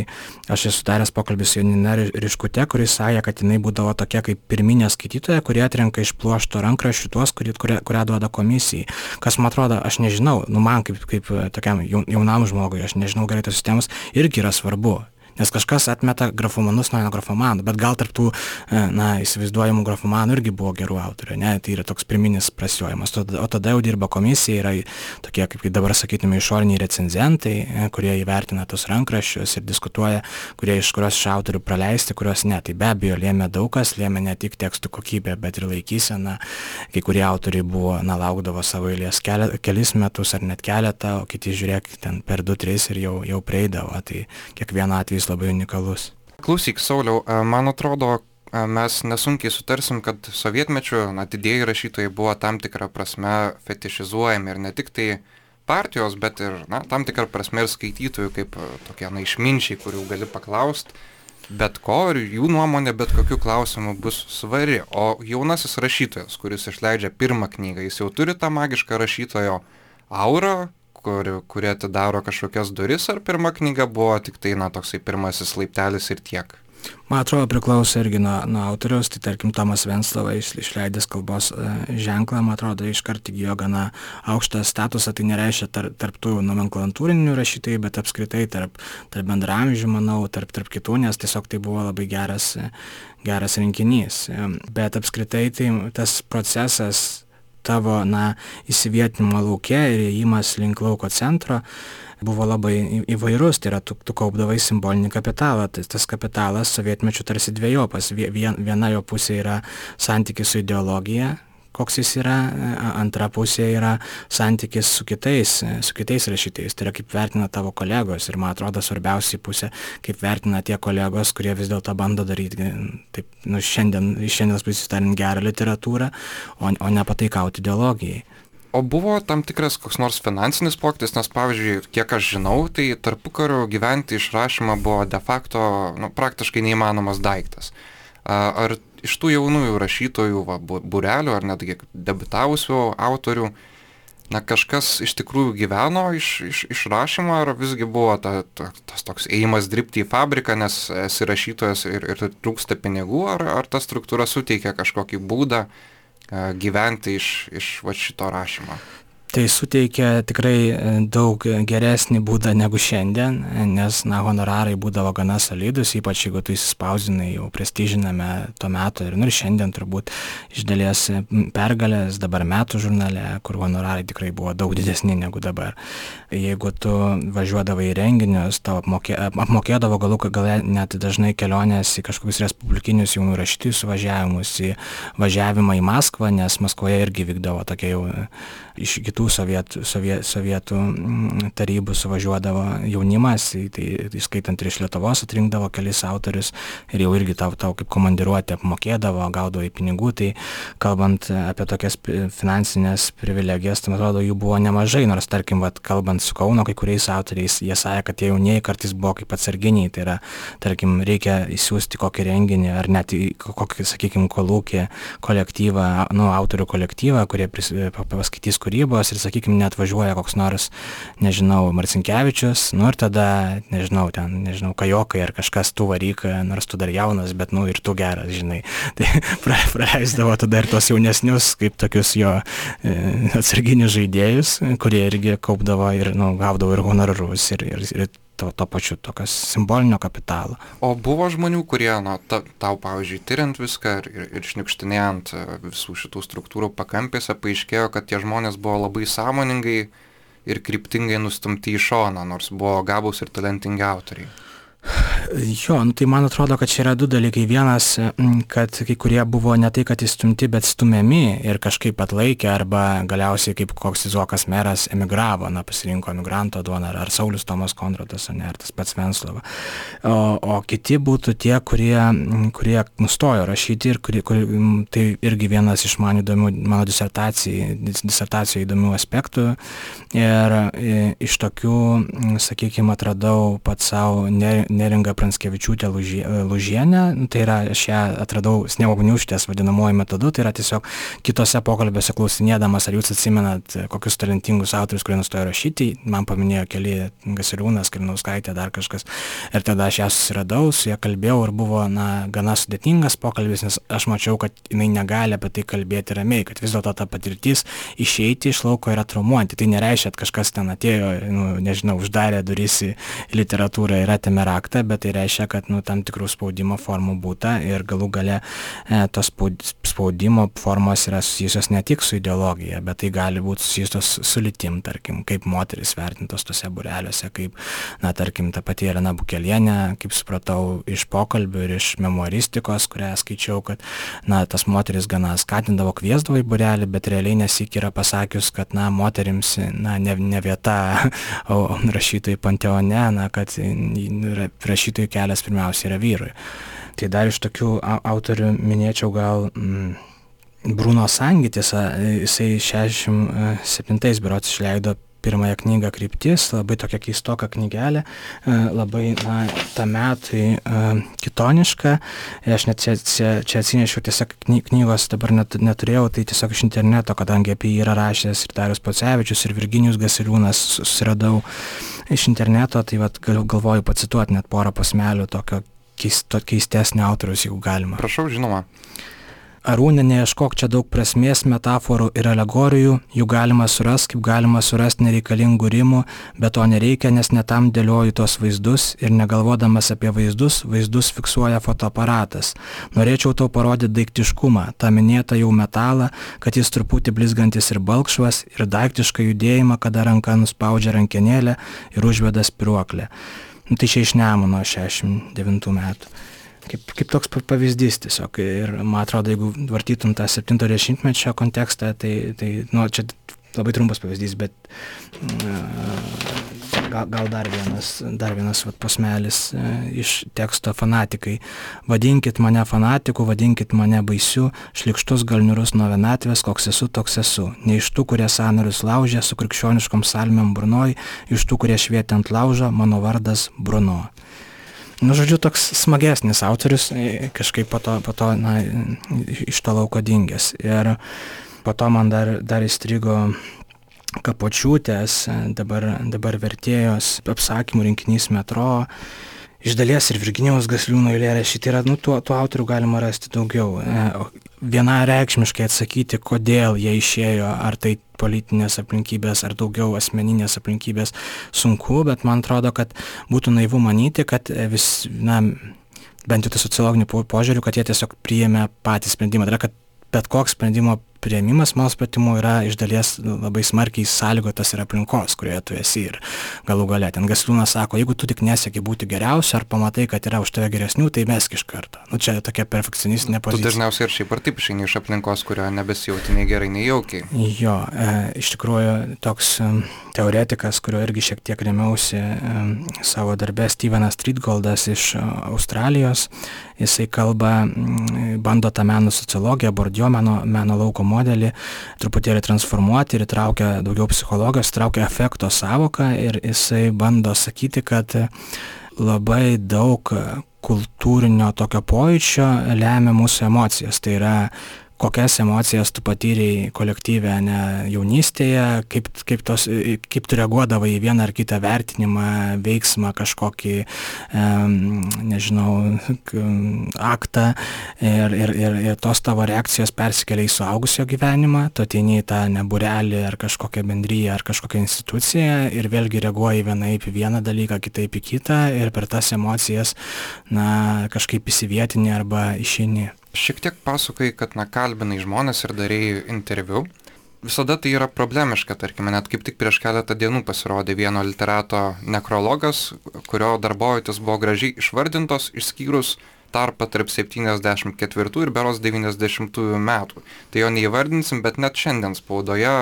aš esu daręs pokalbį su Janina Riškute, kuris sąja, kad jinai būdavo tokia kaip pirminė skaitytoja, kurie atrenka iš pluošto rankraščių tuos, kurią, kurią duoda komisijai. Kas man atrodo, aš nežinau, nu man kaip, kaip tokiam jaunam žmogui, aš nežinau gerai tos sistemos, irgi yra svarbu Nes kažkas atmeta grafomanus nuo grafomanų, bet gal tarptų, e, na, įsivaizduojamų grafomanų irgi buvo gerų autorių, ne, tai yra toks priminis prasiojimas. O tada jau dirba komisija, yra tokie, kaip dabar sakytume, išoriniai recenzentai, e, kurie įvertina tos rankraščius ir diskutuoja, kurie iš kurios iš autorių praleisti, kurios ne. Tai be abejo lėmė daug kas, lėmė ne tik tekstų kokybė, bet ir laikysena. Kai kurie autoriai buvo, na, laukdavo savo eilės kelis metus ar net keletą, o kiti žiūrėk ten per 2-3 ir jau, jau prieidavo. Tai kiekvieno atvejs labai unikalus. Klausyk, Sauliau, man atrodo, mes nesunkiai sutarsim, kad sovietmečiu na, didėjai rašytojai buvo tam tikrą prasme fetišizuojami ir ne tik tai partijos, bet ir na, tam tikrą prasme ir skaitytojų kaip tokie na, išminčiai, kurių gali paklausti bet ko ir jų nuomonė bet kokiu klausimu bus svari. O jaunasis rašytojas, kuris išleidžia pirmą knygą, jis jau turi tą magišką rašytojo aurą, kuri, kuri atidaro kažkokias duris, ar pirma knyga buvo tik tai, na, toksai pirmasis laiptelis ir tiek? Man atrodo, priklauso irgi nuo, nuo autoriaus, tai tarkim Tomas Venslava išleidęs kalbos e, ženklą, man atrodo, iškart įgyjo gana aukštą statusą, tai nereiškia tar, tarp tų nomenklatūrinių rašytojų, bet apskritai tarp, tarp bendramžių, manau, tarp, tarp kitų, nes tiesiog tai buvo labai geras, geras rinkinys. E, bet apskritai tai tas procesas tavo, na, įsivietinimo laukia ir įėjimas link lauko centro, buvo labai įvairus, tai yra tu, tu kaupdavai simbolinį kapitalą, tai tas kapitalas sovietmečių tarsi dviejopas, Vien, viena jo pusė yra santykis su ideologija, koks jis yra, antra pusė yra santykis su kitais, su kitais rašytojais, tai yra kaip vertina tavo kolegos ir man atrodo svarbiausia pusė, kaip vertina tie kolegos, kurie vis dėlto bando daryti, taip, nu, šiandien, iš šiandienos pusės tariant, gerą literatūrą, o, o ne pataikauti ideologijai. O buvo tam tikras koks nors finansinis pokytis, nes pavyzdžiui, kiek aš žinau, tai tarpu kariu gyventi išrašymą buvo de facto nu, praktiškai neįmanomas daiktas. Ar iš tų jaunųjų rašytojų, va, burelių ar netgi debitavusių autorių, na kažkas iš tikrųjų gyveno iš, iš, iš rašymo, ar visgi buvo ta, ta, tas toks ėjimas dirbti į fabriką, nes esi rašytojas ir, ir trūksta pinigų, ar, ar ta struktūra suteikia kažkokį būdą, gyventi iš, iš va, šito rašymo tai suteikia tikrai e, daug geresnį būdą negu šiandien, nes, na, honorarai būdavo gana solidus, ypač jeigu tu įsispausdinai jau prestižiname to meto ir, nu, ir šiandien turbūt iš dalies pergalės dabar metų žurnale, kur honorarai tikrai buvo daug didesni negu dabar. Jeigu tu važiuodavai į renginius, tau apmokė, apmokėdavo galų gal net dažnai kelionės į kažkokius respublikinius jaunų rašytojų suvažiavimus, į važiavimą į Maskvą, nes Maskvoje irgi vykdavo tokia jau iš kitų sovietų, soviet, sovietų mm, tarybų suvažiuodavo jaunimas, tai įskaitant ir iš Lietuvos atrinkdavo kelis autorius ir jau irgi tau, tau kaip komandiruotė apmokėdavo, gaudavo į pinigų, tai kalbant apie tokias finansinės privilegijas, tai man atrodo, jų buvo nemažai, nors tarkim, vat, kalbant su Kauno kai kuriais autoriais, jie sakė, kad tie jaunieji kartais buvo kaip atsarginiai, tai yra, tarkim, reikia įsiųsti kokį renginį ar net į kokį, sakykime, kolūkį kolektyvą, nu, autorių kolektyvą, kurie pris, paskaitys kūrybos ir, sakykime, net važiuoja koks nors, nežinau, Marcinkievičius, nu ir tada, nežinau, ten, nežinau, kajokai ar kažkas tu varyk, nors tu dar jaunas, bet, nu ir tu geras, žinai. Tai praleisdavo tada ir tos jaunesnius, kaip tokius jo e, atsarginius žaidėjus, kurie irgi kaupdavo ir, nu, gaudavo ir honorarus ir, ir, ir to, to pačiu tokias simbolinio kapitalo. O buvo žmonių, kurie, na, ta, tau, pavyzdžiui, tyriant viską ir, ir, ir šniukštinėjant e, visų šitų struktūrų pakampėse, paaiškėjo, kad tie žmonės buvo labai sąmoningai ir kryptingai nustumti į šoną, nors buvo gabus ir talentingi autoriai. Jo, nu, tai man atrodo, kad čia yra du dalykai. Vienas, kad kai kurie buvo ne tai, kad įstumti, bet stumiami ir kažkaip atlaikė, arba galiausiai kaip koks Izokas meras emigravo, na, pasirinko emigranto duoną, ar, ar Saulis Tomas Konradas, ne, ar tas pats Venslava. O, o kiti būtų tie, kurie, kurie nustojo rašyti ir kurie, kurie, tai irgi vienas iš man įdomių, mano disertacijų įdomių aspektų. Ir iš tokių, sakykime, atradau pat savo ne, neringa pranckevičiūtė lūžienė nu, tai yra aš ją atradau sniego gniūžtės vadinamuoju metodu. Tai yra tiesiog kituose pokalbiuose klausinėdamas ar jūs atsimenat kokius talentingus autorius kurie nustojo rašyti. Man paminėjo keli gasiliūnas kalinauskaitė dar kažkas. Ir tada aš ją susiradau su ja kalbėjau ir buvo na gana sudėtingas pokalbis nes aš mačiau kad jinai negali apie tai kalbėti ramiai kad vis dėlto ta patirtis išeiti iš lauko yra traumuojanti. Tai nereiškia kad kažkas ten atėjo nu nežinau uždarė duris į literatūrą ir atėmė raktą aktą bet tai reiškia, kad nu, tam tikrų spaudimo formų būta ir galų gale e, tos spaudimo formos yra susijusios ne tik su ideologija, bet tai gali būti susijusios su lytim, tarkim, kaip moteris vertintos tose bureliuose, kaip, na, tarkim, ta pati Elena Bukelienė, kaip supratau iš pokalbių ir iš memoristikos, kurią skaičiau, kad, na, tas moteris gana skatindavo, kviesdavo į burelį, bet realiai nesik yra pasakius, kad, na, moterims, na, ne, ne vieta rašytojų panteone, na, kad rašytojų kelias pirmiausia yra vyrui. Tai dar iš tokių autorių minėčiau gal mm, Bruno Sangitis, jisai 67 berots išleido pirmąją knygą kryptis, labai tokia keistoka knygelė, labai na, ta metai kitoniška. Aš net čia, čia, čia atsinešiau tiesiog knygos, dabar net, neturėjau, tai tiesiog iš interneto, kadangi apie jį yra rašęs ir Darius Pocevičius, ir Virginijus Gasiliūnas susiradau iš interneto, tai vat, galvoju pacituoti net porą pasmelių tokio keisto, keistesnio autoriaus, jeigu galima. Prašau, žinoma. Arūnė, neieškok čia daug prasmės, metaforų ir alegorijų, jų galima surasti, kaip galima surasti nereikalingų rimų, bet to nereikia, nes netam dėlioju tos vaizdus ir negalvodamas apie vaizdus, vaizdus fiksuoja fotoaparatas. Norėčiau tau parodyti daiktiškumą, tą minėtą jau metalą, kad jis truputį blizgantis ir balkšvas, ir daiktišką judėjimą, kada ranka nuspaudžia rankenėlę ir užveda spiruoklę. Nu, tai čia iš Nemuno 69 metų kaip, kaip toks pavyzdys tiesiog. Ir man atrodo, jeigu vartytum tą 70-mečio kontekstą, tai, tai nu, čia labai trumpas pavyzdys, bet gal, gal dar vienas, dar vienas vat, posmelis iš teksto fanatikai. Vadinkit mane fanatiku, vadinkit mane baisiu, šlikštus galniurus nuo vienatvės, koks esu, toks esu. Ne iš tų, kurie sanarius laužė su krikščioniškom salmėm Brunoj, iš tų, kurie švietė ant laužo, mano vardas Bruno nu žodžiu toks smagesnis autorius e, kažkaip po to, po to na, iš to lauko dingęs. Ir po to man dar, dar įstrigo kapočiūtės, dabar, dabar vertėjos apsakymų rinkinys metro iš dalies ir Virginijaus Gasliūno eilėraščiai, tai yra, nu, tuo, tuo autorių galima rasti daugiau. E, vienareikšmiškai atsakyti, kodėl jie išėjo, ar tai politinės aplinkybės, ar daugiau asmeninės aplinkybės sunku, bet man atrodo, kad būtų naivu manyti, kad vis, na, bent jau tai sociologiniu požiūriu, kad jie tiesiog priėmė patį sprendimą. Tai yra, kad bet koks sprendimo priėmimas, mano supratimu, yra iš dalies labai smarkiai sąlygotas ir aplinkos, kurioje tu esi. Ir galų gale ten Gasliūnas sako, jeigu tu tik nesieki būti geriausiu ar pamatai, kad yra už tave geresnių, tai mesk iš karto. Nu, čia tokia perfekcionistinė pozicija. Tu dažniausiai ir šiaip ar taip išeini iš aplinkos, kurioje nebesijauti nei gerai, nei jaukiai. Jo, e, iš tikrųjų toks e, teoretikas, kurio irgi šiek tiek remiausi e, savo darbę, Stevenas Streetgoldas iš e, Australijos, jisai kalba, m, bando tą meno sociologiją, bordio meno, meno lauko modelį truputėlį transformuoti ir įtraukia daugiau psichologijos, įtraukia efekto savoką ir jisai bando sakyti, kad labai daug kultūrinio tokio pojūčio lemia mūsų emocijas. Tai yra kokias emocijas tu patyrei kolektyve ne jaunystėje, kaip, kaip, tos, kaip tu reaguodavai į vieną ar kitą vertinimą, veiksmą, kažkokį, nežinau, aktą ir, ir, ir, ir tos tavo reakcijos persikelia į suaugusio gyvenimą, tu ateini į tą neburelį ar kažkokią bendryją ar kažkokią instituciją ir vėlgi reaguoji vienaip į vieną dalyką, kitaip į kitą ir per tas emocijas, na, kažkaip įsivietinį arba išeini šiek tiek pasakoji, kad na, kalbinai žmonės ir darėjai interviu. Visada tai yra problemiška, tarkime, net kaip tik prieš keletą dienų pasirodė vieno literato nekrologas, kurio darbovietis buvo gražiai išvardintos, išskyrus tarpą tarp 74 ir beros 90 metų. Tai jo neįvardinsim, bet net šiandien spaudoje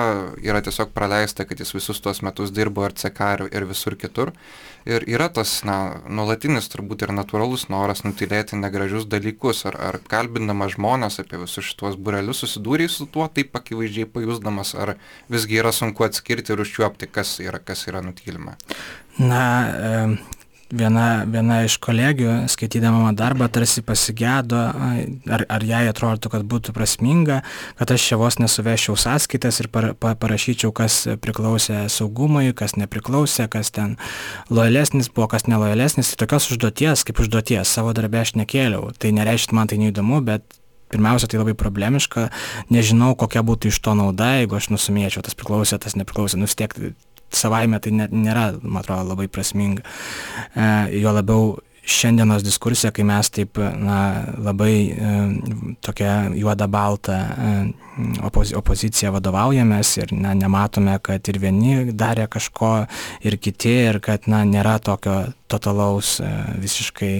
yra tiesiog praleista, kad jis visus tuos metus dirbo ir CK ir, ir visur kitur. Ir yra tas, na, nuolatinis turbūt ir natūralus noras nutilėti negražius dalykus, ar, ar kalbindama žmonės apie visus šituos burelius susidūrė su tuo, taip akivaizdžiai pajusdamas, ar visgi yra sunku atskirti ir užčiuopti, kas yra, kas yra nutylima. Na, viena, viena iš kolegių, skaitydama mano darbą, tarsi pasigėdo, ar, ar jai atrodo, kad būtų prasminga, kad aš čia vos nesuvešiau sąskaitas ir par, pa, parašyčiau, kas priklausė saugumui, kas nepriklausė, kas ten lojalesnis buvo, kas nelojalesnis. Tai tokios užduoties, kaip užduoties, savo darbę aš nekėliau. Tai nereiškia, man tai neįdomu, bet pirmiausia, tai labai problemiška, nežinau, kokia būtų iš to nauda, jeigu aš nusumėčiau, tas priklausė, tas nepriklausė, nu vis tiek savaime tai ne, nėra, man atrodo, labai prasminga. E, jo labiau šiandienos diskusija, kai mes taip na, labai e, tokia juoda balta e, opoz, opozicija vadovaujamės ir na, nematome, kad ir vieni darė kažko, ir kiti, ir kad na, nėra tokio totalaus e, visiškai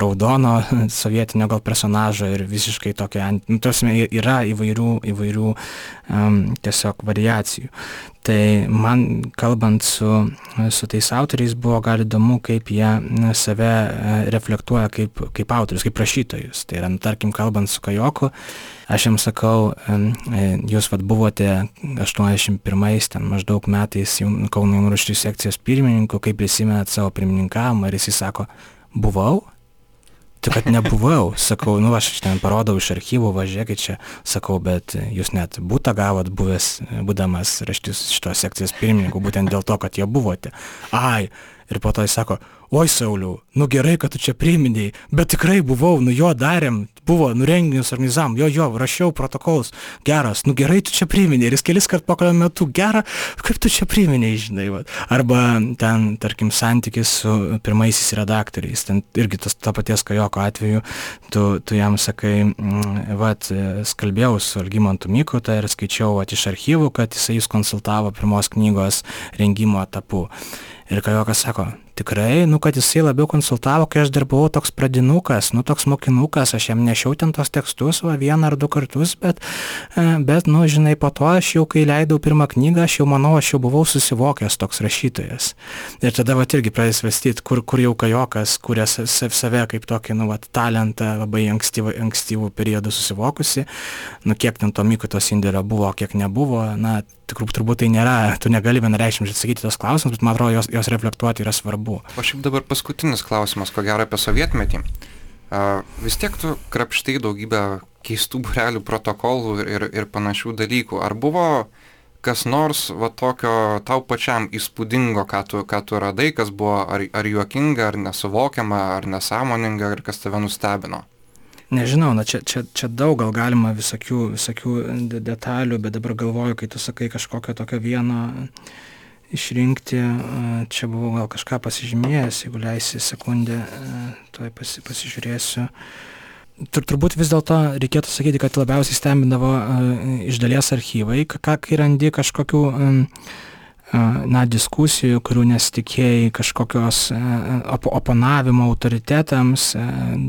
raudono sovietinio gal personažo ir visiškai tokio, nu, tarsi yra įvairių, įvairių um, tiesiog variacijų. Tai man kalbant su, su tais autoriais buvo gal įdomu, kaip jie save e, reflektuoja kaip, kaip autorius, kaip rašytojus. Tai yra, nu, tarkim, kalbant su Kajoku, aš jam sakau, e, jūs vad buvote 81 ten maždaug metais Kauno jaunų rašytojų sekcijos pirmininku, kaip prisimenat savo pirmininkavimą ir jis sako, buvau, Tai kad nebuvau, sakau, nu aš ten parodau iš archyvų, važiuokit čia, sakau, bet jūs net būtą gavot buvęs, būdamas raštis šitos sekcijos pirmininku, būtent dėl to, kad jie buvote. Ai, ir po to jis sako, oi Sauliau, nu gerai, kad tu čia priminėjai, bet tikrai buvau, nu jo darėm, buvo, nu renginius organizavom, jo, jo, rašiau protokolus, geras, nu gerai, tu čia priminėjai, ir jis kelis kart pokalbio metu, gerą, kaip tu čia priminėjai, žinai, va. arba ten, tarkim, santykis su pirmaisiais redaktoriais, ten irgi tas ta paties Kajoko atveju, tu, tu jam sakai, mm, va, skalbėjau su Algymantu Mikuta ir skaičiau va, iš archyvų, kad jisai jūs konsultavo pirmos knygos rengimo etapu. Ir Kajokas sako, tikrai, nu, kad jisai labiau konsultavo, kai aš dar buvau toks pradinukas, nu, toks mokinukas, aš jam nešiau ten tos tekstus, va, vieną ar du kartus, bet, e, bet, nu, žinai, po to aš jau, kai leidau pirmą knygą, aš jau manau, aš jau buvau susivokęs toks rašytojas. Ir tada, va, irgi pradės vestyti, kur, kur jau kajokas, kuria save kaip tokį, nu, va, talentą labai ankstyvų, ankstyvų periodų susivokusi, nu, kiek ten to mykotos indėlio buvo, kiek nebuvo, na, tikrų turbūt tai nėra, tu negali vienareikšmiškai atsakyti tos klausimus, bet man atrodo, jos, jos reflektuoti yra svarbu. O šiaip dabar paskutinis klausimas, ko gero apie sovietmetį. Uh, vis tiek tu krapštai daugybę keistų burelių protokolų ir, ir, ir panašių dalykų. Ar buvo kas nors va tokio tau pačiam įspūdingo, ką tu, ką tu radai, kas buvo ar, ar juokinga, ar nesuvokiama, ar nesąmoninga, ar kas tave nustebino? nežinau na čia čia čia daug gal galima visokių visokių detalių bet dabar galvoju kai tu sakai kažkokio tokio vieno išrinkti čia buvau gal kažką pasižymėjęs jeigu leisi sekundę tuoj pasi pasižiūrėsiu. Tur turbūt vis dėlto reikėtų sakyti kad labiausiai stebindavo iš dalies archyvai ką kai randi kažkokių na, diskusijų, kurių nesitikėjai kažkokios op oponavimo autoritetams,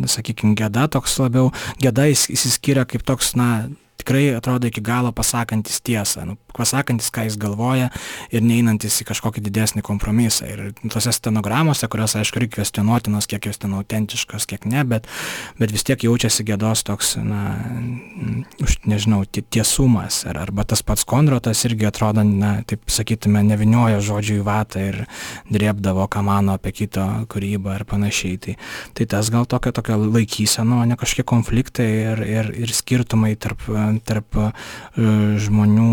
sakykime, gėda toks labiau, gėda įsiskiria kaip toks, na, tikrai atrodo iki galo pasakantis tiesą, nu, pasakantis, ką jis galvoja ir neinantis į kažkokį didesnį kompromisą. Ir tose stenogramose, kurios, aišku, irgi kvestionuotinos, kiek jos ten autentiškos, kiek ne, bet, bet vis tiek jaučiasi gėdos toks, na, už, nežinau, tiesumas. Ar, arba tas pats Kondrotas irgi atrodo, na, taip sakytume, neviniojo žodžių į vatą ir drėbdavo, ką mano apie kito kūrybą ir panašiai. Tai, tai tas gal tokia, tokia laikysena, o ne kažkokie konfliktai ir, ir, ir skirtumai tarp tarp e, žmonių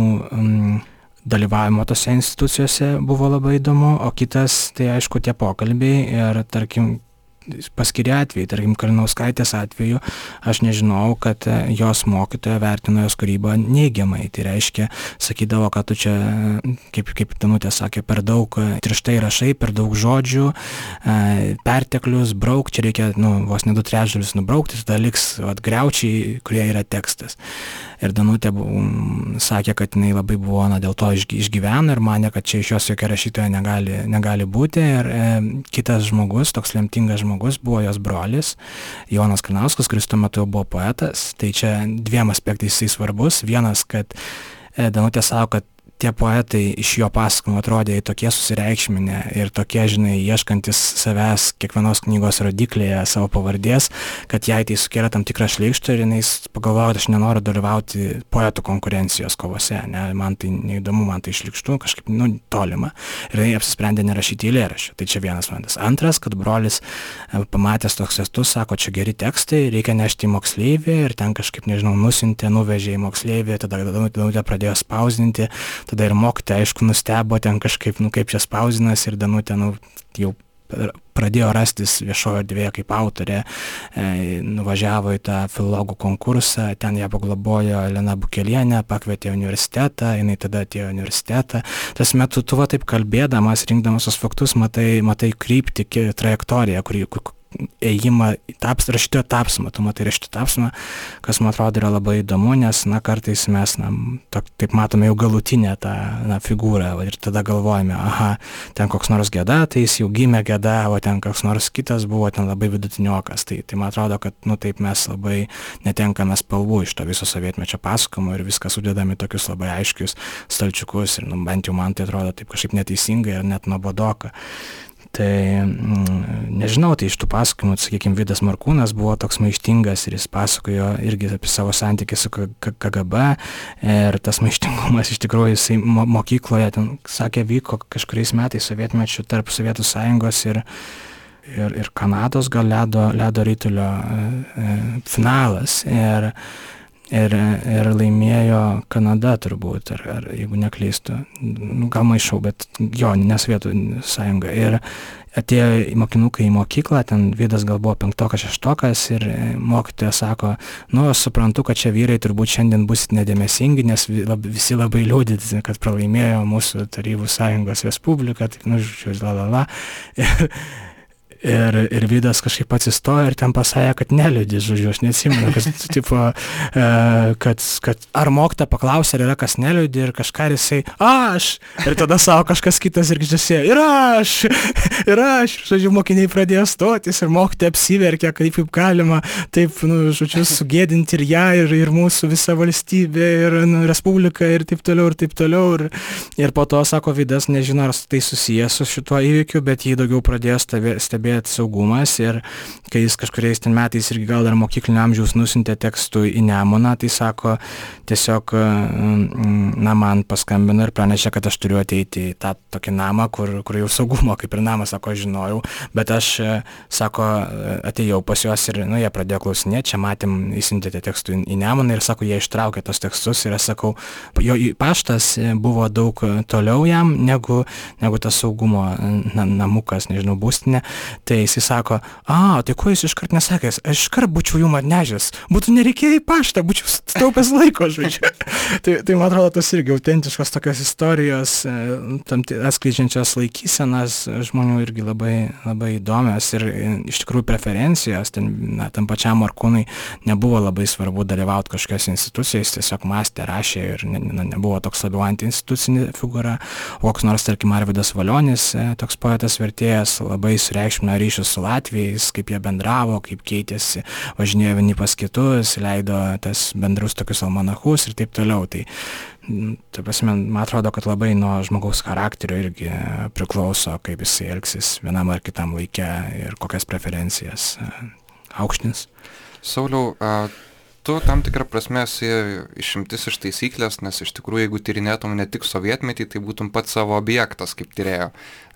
dalyvavimo tose institucijose buvo labai įdomu, o kitas, tai aišku, tie pokalbiai ir, tarkim, paskiri atvejai, tarkim, Kalinauskaitės atveju, aš nežinau, kad e, jos mokytoja vertino jos kūrybą neigiamai. Tai reiškia, sakydavo, kad tu čia, kaip, kaip Tanutė sakė, per daug e, tirštai rašai, per daug žodžių, perteklius, brauk, čia reikia, nu, vos ne du trečdalius nubraukti, tada liks atgreučiai, kurie yra tekstas ir Danutė sakė, kad jinai labai buvo na, dėl to išgyveno ir mane, kad čia iš jos jokia rašytoja negali, negali būti. Ir e, kitas žmogus, toks lemtingas žmogus, buvo jos brolis, Jonas Kranauskas, kuris tuo metu buvo poetas. Tai čia dviem aspektais jisai svarbus. Vienas, kad e, Danutė savo, kad tie poetai iš jo pasakojimų atrodė tokie susireikšminę ir tokie, žinai, ieškantis savęs kiekvienos knygos rodiklėje savo pavardės, kad jai tai sukėlė tam tikrą šleikštą ir jinai pagalvojo, kad aš nenoriu dalyvauti poetų konkurencijos kovose, ne, man tai neįdomu, man tai išlikštų, kažkaip, nu, tolima. Ir jinai apsisprendė nerašyti eilėraščių. Tai čia vienas momentas. Antras, kad brolis e, pamatęs toks estus, sako, čia geri tekstai, reikia nešti į moksleivį ir ten kažkaip, nežinau, nusintė, nuvežė į moksleivį, tada, tada, tada pradėjo spausdinti tada ir mokytoja aišku nustebo ten kažkaip nu kaip čia spausdinasi ir danutė nu jau pradėjo rastis viešojo erdvėje kaip autorė, e, nuvažiavo į tą filologų konkursą, ten ją paglobojo Elena Bukelienė, pakvietė į universitetą, jinai tada atėjo į universitetą. Tas metu tu va taip kalbėdamas, rinkdamas tos faktus, matai, matai krypti, trajektoriją, kuri, ėjimą taps, rašytojo tapsmą, tu matai rašytojo tapsmą, kas man atrodo yra labai įdomu, nes, na, kartais mes, na, to, taip matome jau galutinę tą, na, figūrą va, ir tada galvojame, aha, ten koks nors gėda, tai jis jau gimė gėda, o ten koks nors kitas buvo ten labai vidutiniokas. Tai, tai man atrodo, kad, nu, taip mes labai netenkame spalvų iš to viso sovietmečio pasakojimo ir viską sudedame tokius labai aiškius stalčiukus ir, nu, bent jau man tai atrodo taip kažkaip neteisingai ir net nuobodoka. Tai mm, nežinau, tai iš tų pasakojimų, sakykime, Vidas Markūnas buvo toks maištingas ir jis pasakojo irgi apie savo santykį su KGB ir tas maištingumas iš tikrųjų jisai mokykloje, ten sakė, vyko kažkuriais metais sovietmečių tarp Sovietų sąjungos ir, ir, ir Kanados gal ledo, ledo rytulio e, e, finalas. Ir, ir, ir laimėjo Kanada turbūt, ar, ar jeigu neklystu, nu, gal maišau, bet jo, ne Sovietų sąjunga. Ir atėjo mokinukai į mokyklą, ten vydas gal buvo penktokas, šeštokas ir mokytoja sako, nu, aš suprantu, kad čia vyrai turbūt šiandien busit nedėmesingi, nes visi labai liūdit, kad pralaimėjo mūsų Tarybų sąjungos Respublika, tai, nu, žiūrėjau, la la la. Ir, ir Vydas kažkaip atsistojo ir ten pasakė, kad neliūdį, žodžiu, aš neatsimenu, kad, tipo, e, kad, kad ar mokyta paklausė, ar yra kas neliūdį ir kažką ir jisai, aš. Ir tada savo kažkas kitas ir girdžiasi, ir aš, ir aš. Žodžiu, mokiniai pradėjo stotis ir mokyta apsiverkė, kaip, kaip galima, taip, nu, žodžiu, sugėdinti ir ją, ir, ir mūsų visą valstybę, ir nu, Respubliką, ir taip toliau, ir taip toliau. Ir, ir po to, sako Vydas, nežinau, ar tai susijęs su šituo įvykiu, bet jį daugiau pradėjo stebėti stebėti saugumas ir kai jis kažkuriais ten metais irgi gal dar mokyklinio amžiaus nusintė tekstų į Nemuną, tai sako, tiesiog, mm, na, man paskambino ir pranešė, kad aš turiu ateiti į tą tokį namą, kur, kur jau saugumo, kaip ir namas, sako, žinojau, bet aš, sako, atėjau pas juos ir, nu, jie pradėjo klausinėti, čia matėm, įsintėte tekstų į Nemuną ir, sako, jie ištraukė tos tekstus ir aš sakau, jo paštas buvo daug toliau jam negu, negu tas saugumo na, namukas, nežinau, būstinė, tai jisai sako, a, tai ko jis iškart nesakęs, aš iškart būčiau jum atnežęs, būtų nereikėję į paštą, būčiau staupęs laiko, žodžiu. tai, tai man atrodo, tas irgi autentiškos tokios istorijos, e, tam atskleidžiančios laikysenas žmonių irgi labai, labai įdomios ir e, iš tikrųjų preferencijos, ten, na, tam pačiam Markūnui nebuvo labai svarbu dalyvauti kažkokios institucijos, tiesiog mąstė, rašė ir ne, ne, nebuvo toks labiau antiinstitucinė figūra, o koks nors, tarkim, Arvidas Valionis, e, toks poetas vertėjas, labai sureikšmino ryšius su Latvijais, kaip jie bendravo, kaip keitėsi, važinėjo vieni pas kitus, leido tas bendrus tokius almanachus ir taip toliau. Tai, tai prasme, man atrodo, kad labai nuo žmogaus charakterio irgi priklauso, kaip jisai elgsis vienam ar kitam laikė ir kokias preferencijas aukštins. Sauliau, tu tam tikrą prasme esi išimtis iš taisyklės, nes iš tikrųjų, jeigu tyrinėtum ne tik sovietmetį, tai būtum pats savo objektas kaip tyrėjo,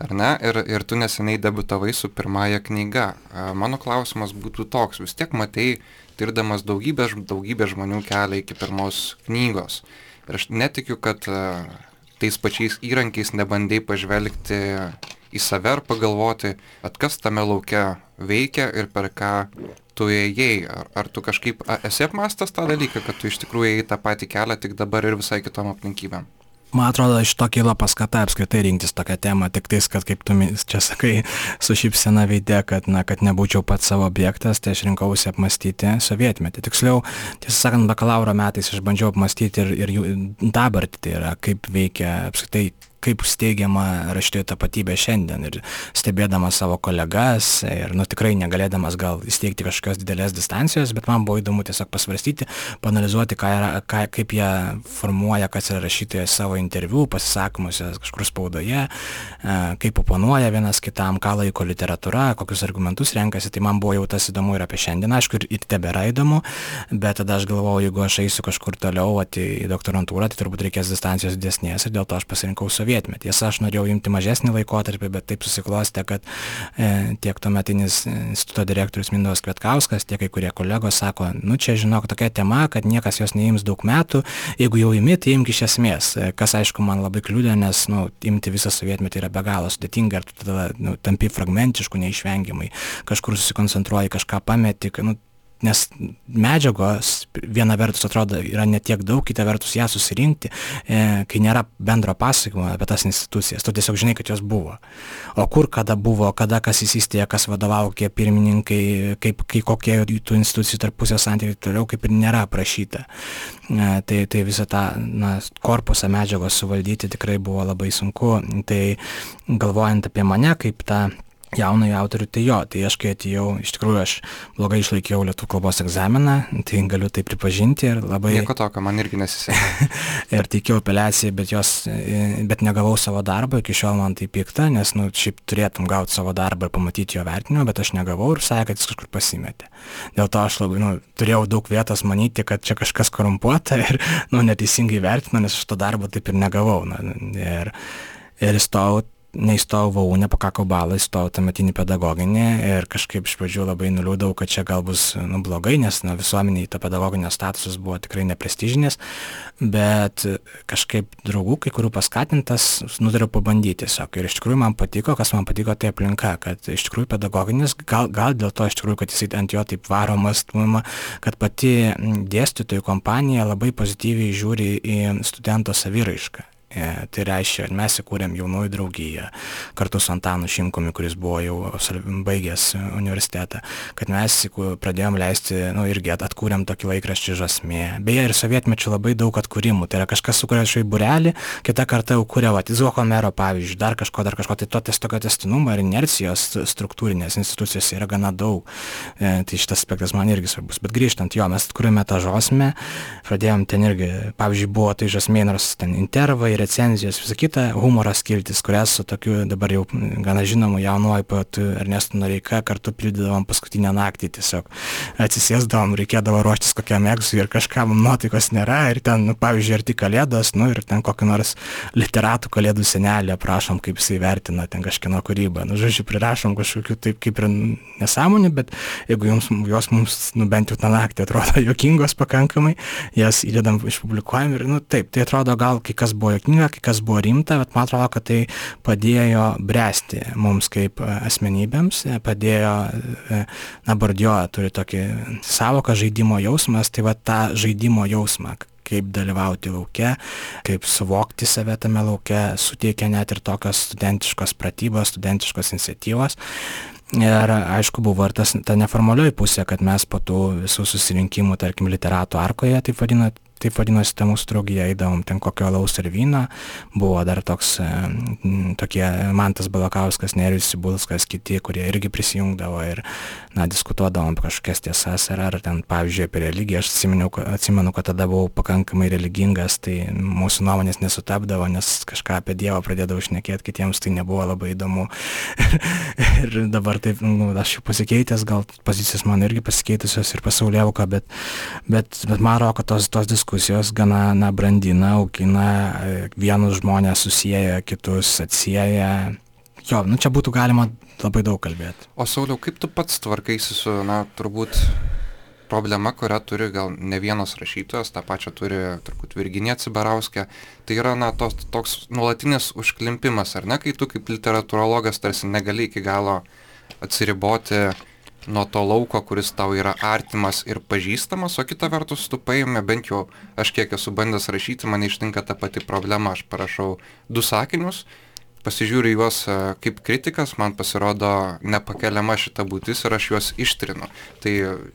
ar ne? Ir, ir tu neseniai debutavai su pirmąja knyga. Mano klausimas būtų toks, vis tiek matei, tirdamas daugybę, daugybę žmonių kelią iki pirmos knygos. Ir aš netikiu, kad tais pačiais įrankiais nebandai pažvelgti į save ir pagalvoti, at kas tame laukia veikia ir per ką tu ėjai, ar, ar tu kažkaip esi apmastęs tą dalyką, kad tu iš tikrųjų ėjai tą patį kelią, tik dabar ir visai kitom aplinkybėm? Man atrodo, iš to kyla paskata apskritai rinktis tokią temą, tik tais, kad kaip tu čia sakai, su šypsena veidė, kad, na, kad nebūčiau pats savo objektas, tai aš rinkausi apmastyti sovietmetį. Tiksliau, tiesą sakant, bakalauro metais aš bandžiau apmastyti ir, ir jų dabartį, tai yra kaip veikia apskritai kaip steigiama rašytojo tapatybė šiandien. Ir stebėdamas savo kolegas ir nu tikrai negalėdamas gal įsteigti kažkokios didelės distancijos, bet man buvo įdomu tiesiog pasvarstyti, panalizuoti, ką yra, ką, kaip jie formuoja, kas yra rašytojas savo interviu, pasisakymuose kažkur spaudoje, e, kaip oponuoja vienas kitam, ką laiko literatūra, kokius argumentus renkasi, tai man buvo jau tas įdomu ir apie šiandien, aišku, ir, ir tebėra įdomu, bet tada aš galvojau, jeigu aš eisiu kažkur toliau, ati, į doktorantūrą, tai turbūt reikės distancijos didesnės ir dėl to aš pasirinkau sovietą sovietmetį. Tiesa, aš norėjau imti mažesnį laikotarpį, bet taip susiklostė, kad e, tiek tuometinis instituto direktorius Mindos Kvetkauskas, tiek kai kurie kolegos sako, nu čia žinok tokia tema, kad niekas jos neims daug metų, jeigu jau imi, tai imk iš esmės. E, kas aišku man labai kliūdė, nes nu, imti visą sovietmetį yra be galo sudėtinga ir tu tada nu, tampi fragmentišku neišvengiamai. Kažkur susikoncentruoji, kažką pameti, nu, nes medžiagos viena vertus atrodo yra ne tiek daug, kita vertus ją susirinkti, e, kai nėra bendro pasakojimo apie tas institucijas, tu tiesiog žinai, kad jos buvo. O kur kada buvo, kada kas įsistėjo, kas vadovavo, kiek pirmininkai, kaip, kai kokie tų institucijų tarpusio santykiai toliau kaip ir nėra aprašyta. E, tai, tai visą tą na, korpusą medžiagos suvaldyti tikrai buvo labai sunku. Tai galvojant apie mane kaip tą jaunąjį autorių, tai jo, tai aš kai atėjau, iš tikrųjų aš blogai išlaikiau lietų kalbos egzaminą, tai galiu tai pripažinti ir labai... Nieko tokio, man irgi nesisekė. ir teikiau apeliaciją, bet, jos, bet negavau savo darbo, iki šiol man tai pikta, nes, nu, šiaip turėtum gauti savo darbą ir pamatyti jo vertinimą, bet aš negavau ir sakė, kad jis kažkur pasimetė. Dėl to aš labai, nu, turėjau daug vietos manyti, kad čia kažkas korumpuota ir, nu, neteisingai vertino, nes aš to darbo taip ir negavau. Na, ir, ir įstojau neįstojau VAU, nepakako balą, įstojau tuometinį pedagoginį ir kažkaip iš pradžių labai nuliūdau, kad čia gal bus nu, blogai, nes na, visuomeniai to pedagoginio statusas buvo tikrai neprestižinis, bet kažkaip draugų, kai kurių paskatintas, nutariau pabandyti tiesiog. Ir iš tikrųjų man patiko, kas man patiko, tai aplinka, kad iš tikrųjų pedagoginis, gal, gal dėl to iš tikrųjų, kad jisai ant jo taip varomas, kad pati dėstytojų kompanija labai pozityviai žiūri į studento saviraišką tai reiškia, mes įkūrėm jaunųjų draugiją kartu su Antanu Šimkumi, kuris buvo jau baigęs universitetą, kad mes pradėjom leisti, nu irgi atkūrėm tokį laikraštį žasmė. Beje, ir sovietmečių labai daug atkūrimų. Tai yra kažkas sukuria šai burelį, kita karta jau kuria, va, Izuoko mero pavyzdžiui, dar kažko, dar kažko. Tai to tokio testinumo ir inercijos struktūrinės institucijos yra gana daug. E, tai šitas aspektas man irgi svarbus. Bet grįžtant, jo, mes atkūrėme tą žasmę, pradėjom ten irgi, pavyzdžiui, buvo tai žasmė, nors ten intervai recenzijos, visa kita, humoro skiltis, kurias su tokiu dabar jau gana žinomu jaunuoju poetu Ernestu Noreika kartu pildydavom paskutinę naktį tiesiog. Atsisėsdavom, reikėdavo ruoštis kokiam egzui ir kažkam nuotaikos nėra ir ten, nu, pavyzdžiui, arti kalėdos, nu ir ten kokį nors literatų kalėdų senelį aprašom, kaip jisai vertina ten kažkieno kūrybą. Nu, žodžiu, prirašom kažkokiu taip kaip ir nesąmonį, bet jeigu jums, jos mums, nu, bent jau tą naktį atrodo jokingos pakankamai, jas įdedam, išpublikuojam ir, nu, taip, tai atrodo gal kai kas buvo jokinga sudėtinga, kai kas buvo rimta, bet man atrodo, kad tai padėjo bręsti mums kaip e, asmenybėms, e, padėjo, e, na, Bardjo turi tokį savoką žaidimo jausmas, tai va tą žaidimo jausmą, kaip dalyvauti laukia, kaip suvokti save tame laukia, suteikia net ir tokios studentiškos pratybos, studentiškos iniciatyvos. Ir aišku, buvo ir tas, ta neformalioji pusė, kad mes po tų visų susirinkimų, tarkim, literatų arkoje, taip vadinat, taip vadinosi ta mūsų draugija, eidavom ten kokio alaus ir vyno, buvo dar toks, e, tokie Mantas Balakauskas, Nerijus Sibulskas, kiti, kurie irgi prisijungdavo ir, na, diskutuodavom kažkokias tiesas ar, ar ten, pavyzdžiui, apie religiją. Aš atsimenu, atsimenu, kad tada buvau pakankamai religingas, tai mūsų nuomonės nesutapdavo, nes kažką apie Dievą pradėdavau šnekėti, kitiems tai nebuvo labai įdomu. ir dabar taip, nu, aš jau pasikeitęs, gal pozicijos man irgi pasikeitusios ir pasauliauka, bet, bet, bet man rodo, kad tos, tos diskusijos diskusijos gana na, brandina, augina, vienus žmonės susiję, kitus atsieja. Jo, nu čia būtų galima labai daug kalbėti. O Sauliau, kaip tu pats tvarkaisi su, na, turbūt problema, kurią turi gal ne vienas rašytojas, tą pačią turi turbūt Virginija Cibarauskė, tai yra, na, tos, toks nuolatinis užklimpimas, ar ne, kai tu kaip literatūrologas tarsi negali iki galo atsiriboti nuo to lauko, kuris tau yra artimas ir pažįstamas, o kita vertus tu paėmė, bent jau aš kiek esu bandęs rašyti, man ištinka ta pati problema, aš parašau du sakinius pasižiūriu juos e, kaip kritikas, man pasirodo nepakeliama šita būtis ir aš juos ištrinu. Tai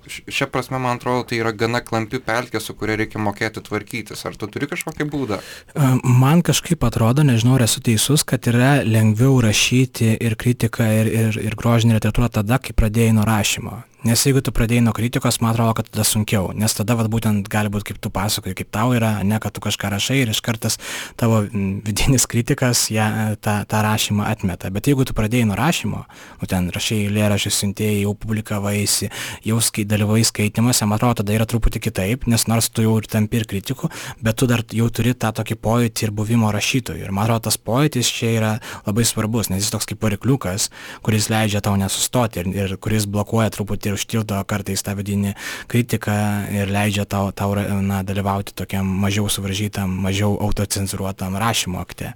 šia prasme, man atrodo, tai yra gana klampi pelkė, su kuria reikia mokėti tvarkytis. Ar tu turi kažkokį būdą? E, man kažkaip atrodo, nežinau, ar esu teisus, kad yra lengviau rašyti ir kritiką, ir, ir, ir grožinį literatūrą tada, kai pradėjai nuo rašymo. Nes jeigu tu pradėjai nuo kritikos, man atrodo, kad tada sunkiau, nes tada vat, būtent gali būti kaip tu pasakoji, kaip tau yra, ne kad tu kažką rašai ir iš kartas tavo vidinis kritikas ją, tą, tą rašymą atmeta. Bet jeigu tu pradėjai nuo rašymo, o ten rašai lėrašys, siuntėjai, jau publikavaisi, jau skai, dalyvai skaitimuose, man atrodo, tada yra truputį kitaip, nes nors tu jau ir tampi ir kritiku, bet tu dar jau turi tą tokį pojūtį ir buvimo rašytojų. Ir man atrodo, tas pojūtis čia yra labai svarbus, nes jis toks kaip varikliukas, kuris leidžia tau nesustoti ir, ir kuris blokuoja truputį ir užtildo kartais tą vidinį kritiką ir leidžia tau, tau na, dalyvauti tokiam mažiau suvaržytam, mažiau autocenzuruotam rašymo akte.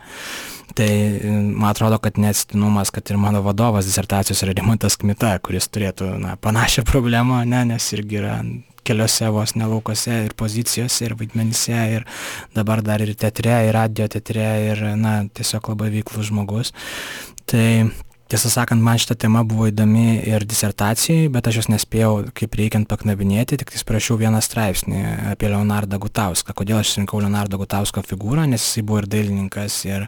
Tai man atrodo, kad neatsitinumas, kad ir mano vadovas disertacijos yra Rimantas Kmita, kuris turėtų na, panašią problemą, ne, nes irgi yra keliose vos nelaukose ir pozicijose ir vaidmenyse ir dabar dar ir teatre, ir radio teatre ir, na, tiesiog labai veiklus žmogus. Tai tiesą sakant, man šita tema buvo įdomi ir disertacijai, bet aš jos nespėjau kaip reikiant paknabinėti, tik tais prašiau vieną straipsnį apie Leonardą Gutauską. Kodėl aš rinkau Leonardo Gutausko figūrą, nes jisai buvo ir dailininkas, ir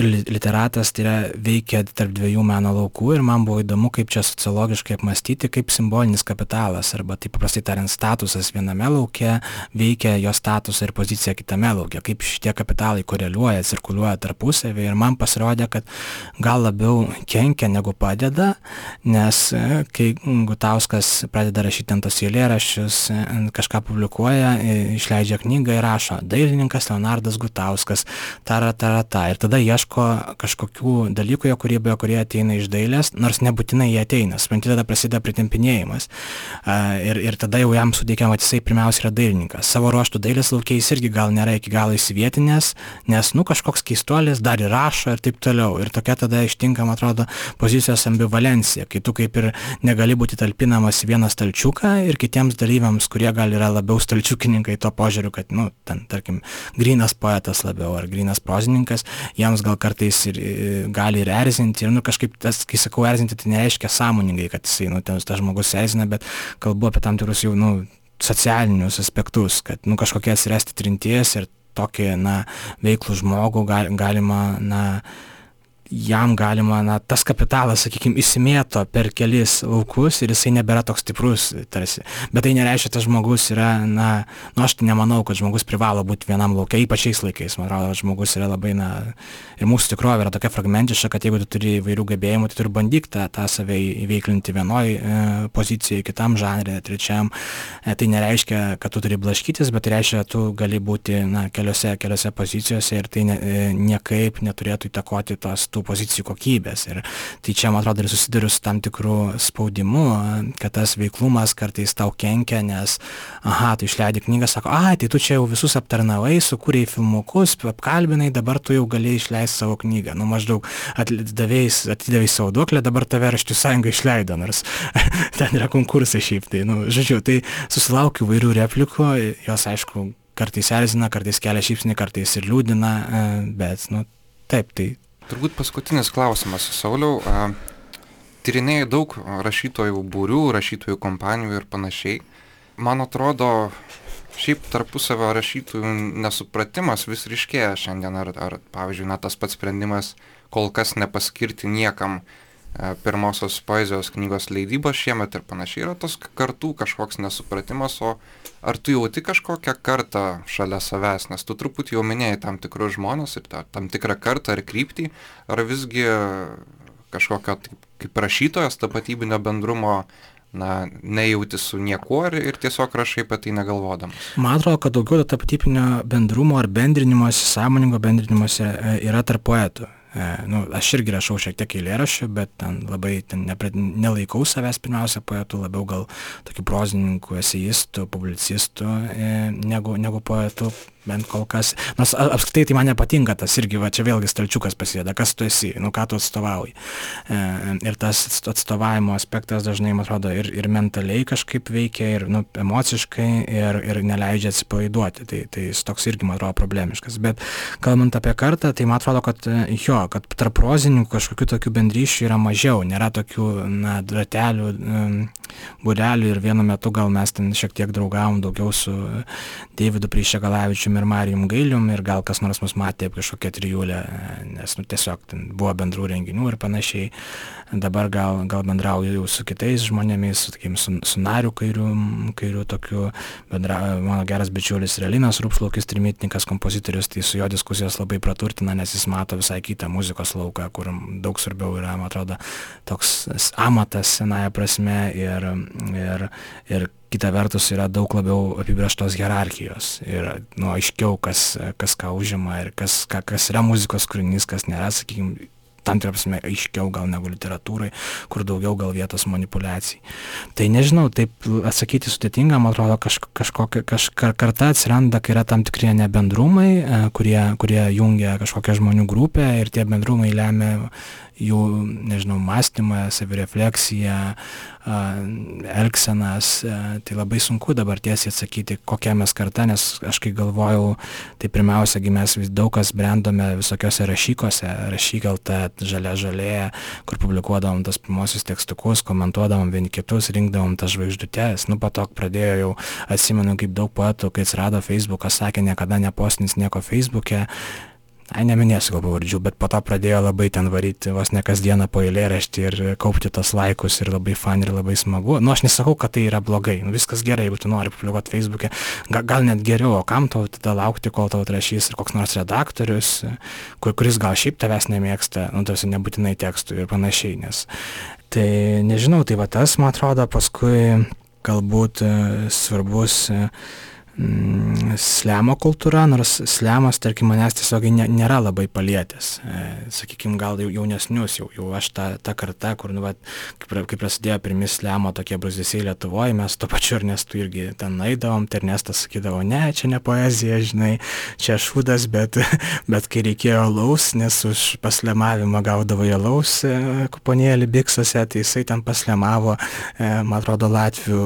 ir literatas tai yra veikia tarp dviejų meno laukų ir man buvo įdomu, kaip čia sociologiškai apmastyti, kaip simbolinis kapitalas arba taip paprastai tariant statusas viename lauke veikia jo statusą ir poziciją kitame lauke, kaip šitie kapitalai koreliuoja, cirkuliuoja tarpusavį ir man pasirodė, kad gal labiau kenkia negu padeda, nes e, kai Gutauskas pradeda rašyti ant tos eilėraščius, e, kažką publikuoja, e, išleidžia knygą ir rašo dailininkas Leonardas Gutauskas, tara, tara, ta. Ir tada ieško ieško kažkokių dalykų jo kūryboje, kurie ateina iš dailės, nors nebūtinai jie ateina. Supranti, tada prasideda pritempinėjimas. Ir, ir tada jau jam suteikiama, kad jisai pirmiausia yra dailininkas. Savo ruoštų dailės laukiais irgi gal nėra iki galo įsivietinės, nes, nu, kažkoks keistuolis dar ir rašo ir taip toliau. Ir tokia tada ištinka, man atrodo, pozicijos ambivalencija, kai tu kaip ir negali būti talpinamas į vieną stalčiuką ir kitiems dalyviams, kurie gal yra labiau stalčiukininkai to požiūriu, kad, nu, ten, tarkim, grinas poetas labiau ar grinas prozininkas, jiems gal kartais ir gali ir erzinti. Ir nu kažkaip tas kai sakau erzinti tai nereiškia sąmoningai kad jisai nu ten tas žmogus erzina bet kalbu apie tam tikrus jau nu socialinius aspektus kad nu kažkokia atsirasti trinties ir tokį na veiklų žmogų gal, galima na jam galima, na, tas kapitalas, sakykime, įsimėto per kelis laukus ir jisai nebėra toks stiprus, tarsi. Bet tai nereiškia, tas žmogus yra, na, nu, aš tai nemanau, kad žmogus privalo būti vienam laukia, ypač šiais laikais. Man atrodo, žmogus yra labai, na, ir mūsų tikrovė yra tokia fragmentiška, kad jeigu tu turi įvairių gebėjimų, tai turi bandyti tą, tą save įveiklinti vienoj e, pozicijoje, kitam žanrė, trečiam. E, tai nereiškia, kad tu turi blaškytis, bet tai reiškia, tu gali būti, na, keliose, keliose pozicijose ir tai ne, e, niekaip neturėtų įtakoti tos tų pozicijų kokybės. Ir tai čia, man atrodo, ir susiduriu su tam tikru spaudimu, kad tas veiklumas kartais tau kenkia, nes, aha, tu išleidai knygą, sako, ai, tai tu čia jau visus aptarnavai, sukūrėjai filmukus, apkalbinai, dabar tu jau gali išleisti savo knygą. Nu, maždaug atidavai savo duoklę, dabar tave raštų sąjunga išleido, nors ten yra konkursai šiaip. Tai, nu, žodžiu, tai susilaukiu vairių replikų, jos, aišku, kartais erzina, kartais kelia šypsnį, kartais ir liūdina, e, bet, nu, taip, tai Turbūt paskutinis klausimas, Sauliau. Tyrinėjai daug rašytojų būrių, rašytojų kompanijų ir panašiai. Man atrodo, šiaip tarpusavio rašytojų nesupratimas vis ryškėja šiandien. Ar, ar pavyzdžiui, na, tas pats sprendimas kol kas nepaskirti niekam uh, pirmosios poezijos knygos leidybos šiemet ir panašiai yra tos kartų kažkoks nesupratimas, o ar tu jauti kažkokią kartą šalia savęs, nes tu truputį jau minėjai tam tikrus žmonės ir ta, tam tikrą kartą ar kryptį, ar visgi kažkokio kaip rašytojas tapatybinio bendrumo na, nejauti su niekuo ir, ir tiesiog rašai apie tai negalvodamas. Man atrodo, kad daugiau to tapatybinio bendrumo ar bendrinimuose, sąmoningo bendrinimuose e, yra tarp poetų. E, nu, aš irgi rašau šiek tiek eilėraščių, bet ten labai ten nepre, nelaikau savęs pirmiausia poetų, labiau gal tokių prozininkų, esejistų, publicistų e, negu, negu poetų bent kol kas. Nors apskritai tai man nepatinka tas irgi, va čia vėlgi stalčiukas pasėda, kas tu esi, nu ką tu atstovauji. E, ir tas atstovavimo aspektas dažnai, man atrodo, ir, ir mentaliai kažkaip veikia, ir nu, emociškai, ir, ir neleidžia atsipalaiduoti. Tai, tai jis toks irgi, man atrodo, problemiškas. Bet kalbant apie kartą, tai man atrodo, kad jo, kad tarp prozininkų kažkokių tokių bendryšių yra mažiau, nėra tokių, na, ratelių, būrelių ir vienu metu gal mes ten šiek tiek draugavom daugiau su Davidu Prišegalavičiumi Paulium ir Marijum Gailium ir gal kas nors mus matė kažkokią trijulę, nes nu, tiesiog buvo bendrų renginių ir panašiai. Dabar gal, gal bendrauju jau su kitais žmonėmis, sakykim, su, su nariu kairiu, kairiu tokiu, bendra, mano geras bičiulis Relinas Rupšlaukis, trimitnikas, kompozitorius, tai su jo diskusijos labai praturtina, nes jis mato visai kitą muzikos lauką, kur daug svarbiau yra, man atrodo, toks amatas senąją prasme ir, ir, ir kita vertus yra daug labiau apibrieštos hierarchijos ir nu aiškiau kas kas ką užima ir kas ką kas yra muzikos kūrinys kas nėra sakykim tam tikrą prasme aiškiau gal negu literatūrai, kur daugiau gal vietos manipulacijai. Tai nežinau, taip atsakyti sudėtinga, man atrodo, kaž, kažkokia kažka, karta atsiranda, kai yra tam tikrie nebendrumai, e, kurie, kurie jungia kažkokią žmonių grupę ir tie bendrumai lemia jų, nežinau, mąstymą, savirefleksiją, elgsenas. Tai labai sunku dabar tiesiai atsakyti, kokia mes karta, nes aš kai galvojau, tai pirmiausiagi mes vis daug kas brendome visokiose rašykose, rašykalta, žalia žalė, kur publikuodavom tas pirmosius tekstukus, komentuodavom vieni kitus, rinkdavom tas žvaigždutės. Nu, patok pradėjo jau, atsimenu, kaip daug poetų, kai atsirado Facebookas, sakė, niekada nepostins nieko Facebook'e ai neminėsiu gal pavardžių bet po to pradėjo labai ten varyti vos ne kasdieną po eilėraštį ir kaupti tuos laikus ir labai fan ir labai smagu. Nu aš nesakau kad tai yra blogai. Nu viskas gerai jeigu tu nori publikuot feisbuke ga gal net geriau o kam tau tada laukti kol tau atrašys ir koks nors redaktorius kur kuris gal šiaip tavęs nemėgsta nu ta prasme nebūtinai tekstų ir panašiai nes tai nežinau tai va tas man atrodo paskui galbūt e, svarbus e, slemo kultūra, nors slemas, tarkim, manęs tiesiog nė, nėra labai palietęs. E, sakykime, gal jau jaunesnius, jau, jau aš ta, ta karta, kur, nu, va, kaip, kaip prasidėjo pirmi slemo tokie bruzisiai Lietuvoje, mes to pačiu Ernestu irgi ten eidavom, tai Ernestas sakydavo, ne, čia ne poezija, žinai, čia šūdas, bet, bet kai reikėjo laus, nes už paslemavimą gaudavo jie laus e, kuponėlį biksose, tai jisai ten paslemavo, e, man atrodo, latvių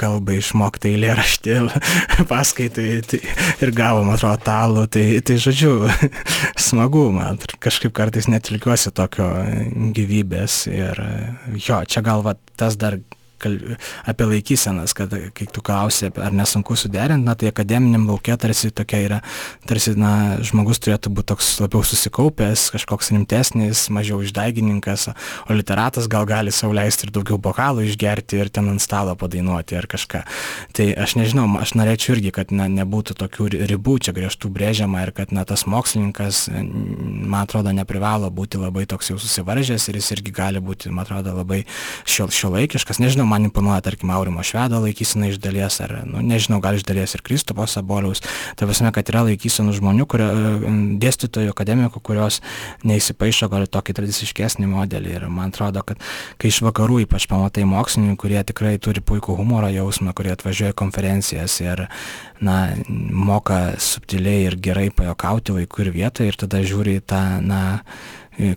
kalbą išmokti eilėraštį paskaitai tai, ir gavom, atrodo, talų. Tai, tai žodžiu, smagu, man kažkaip kartais netilkiuosi tokio gyvybės. Ir jo, čia gal va, tas dar apie laikysenas, kad kai tu klausi, ar nesunku suderinti, na tai akademiniam laukia tarsi tokia yra, tarsi, na, žmogus turėtų būti toks labiau susikaupęs, kažkoks rimtesnis, mažiau išdaigininkas, o literatas gal gali sauliaisti ir daugiau bokalų išgerti ir ten ant stalo padainuoti ar kažką. Tai aš nežinau, aš norėčiau irgi, kad na, nebūtų tokių ribų čia griežtų brėžiama ir kad na, tas mokslininkas, man atrodo, neprivalo būti labai toks jau susivaržęs ir jis irgi gali būti, man atrodo, labai šio, šiuolaikiškas. Nežinau, man imponuoja, tarkim, Aurimo Švedo laikysena iš dalies, ar, nu, nežinau, gal iš dalies ir Kristopo Saboliaus. Tai prasme, kad yra laikysenų žmonių, kurio, dėstytojų, akademikų, kurios neįsipaišo gal tokį tradiciškesnį modelį. Ir man atrodo, kad kai iš vakarų ypač pamatai mokslininkų, kurie tikrai turi puikų humoro jausmą, kurie atvažiuoja konferencijas ir, na, moka subtiliai ir gerai pajokauti vaikų ir vietą ir tada žiūri į tą, na,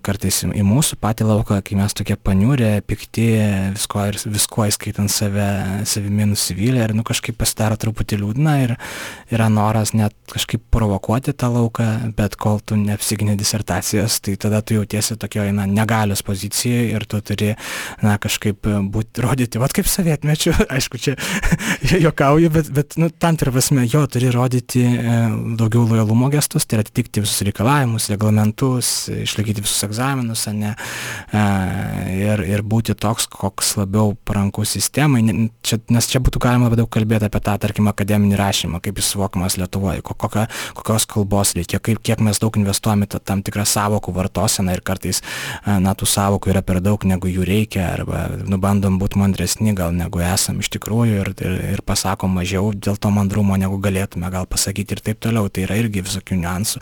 kartais į mūsų patį lauką, kai mes tokie paniūrė, pikti, visko, visko įskaitant save, savimi nusivylę ir nu, kažkaip pasidaro truputį liūdna ir yra noras net kažkaip provokuoti tą lauką, bet kol tu neapsigini disertacijos, tai tada tu jautiesi tokioje na, negalios pozicijoje ir tu turi na, kažkaip būti, rodyti, vad kaip sovietmečiu, aišku, čia jokauju, bet, bet nu, tam tikrą prasme jo turi rodyti e, daugiau lojalumo gestus, tai yra atitikti visus reikalavimus, reglamentus, išlaikyti visus egzaminus, ne, ir, ir būti toks, koks labiau parankus sistemai, čia, nes čia būtų galima daug kalbėti apie tą, tarkim, akademinį rašymą, kaip jis suvokiamas Lietuvoje, kokio, kokios kalbos reikia, kaip, kiek mes daug investuojame tam tikrą savokų vartoseną ir kartais, na, tų savokų yra per daug, negu jų reikia, arba nubandom būti mandresni gal negu esam iš tikrųjų ir, ir, ir pasakom mažiau dėl to mandrumo, negu galėtume gal pasakyti ir taip toliau. Tai yra irgi visokių niuansų,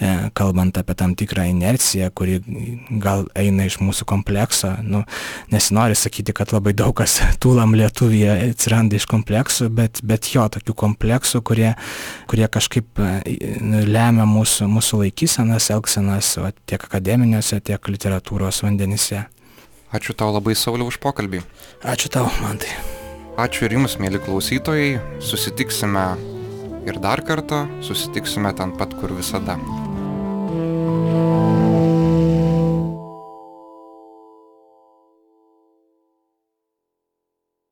e, kalbant apie tam tikrą inerciją, kuri kuri gal eina iš mūsų komplekso. Nu, nesinori sakyti, kad labai daug kas tūlam Lietuvėje atsiranda iš kompleksų, bet, bet jo, tokių kompleksų, kurie, kurie kažkaip nu, lemia mūsų, mūsų laikysenas, elgsenas tiek akademiniuose, tiek literatūros vandenyse. Ačiū tau labai Sauliau už pokalbį. Ačiū tau, man tai. Ačiū ir jums, mėly klausytojai. Susitiksime ir dar kartą susitiksime ten pat, kur visada. thank you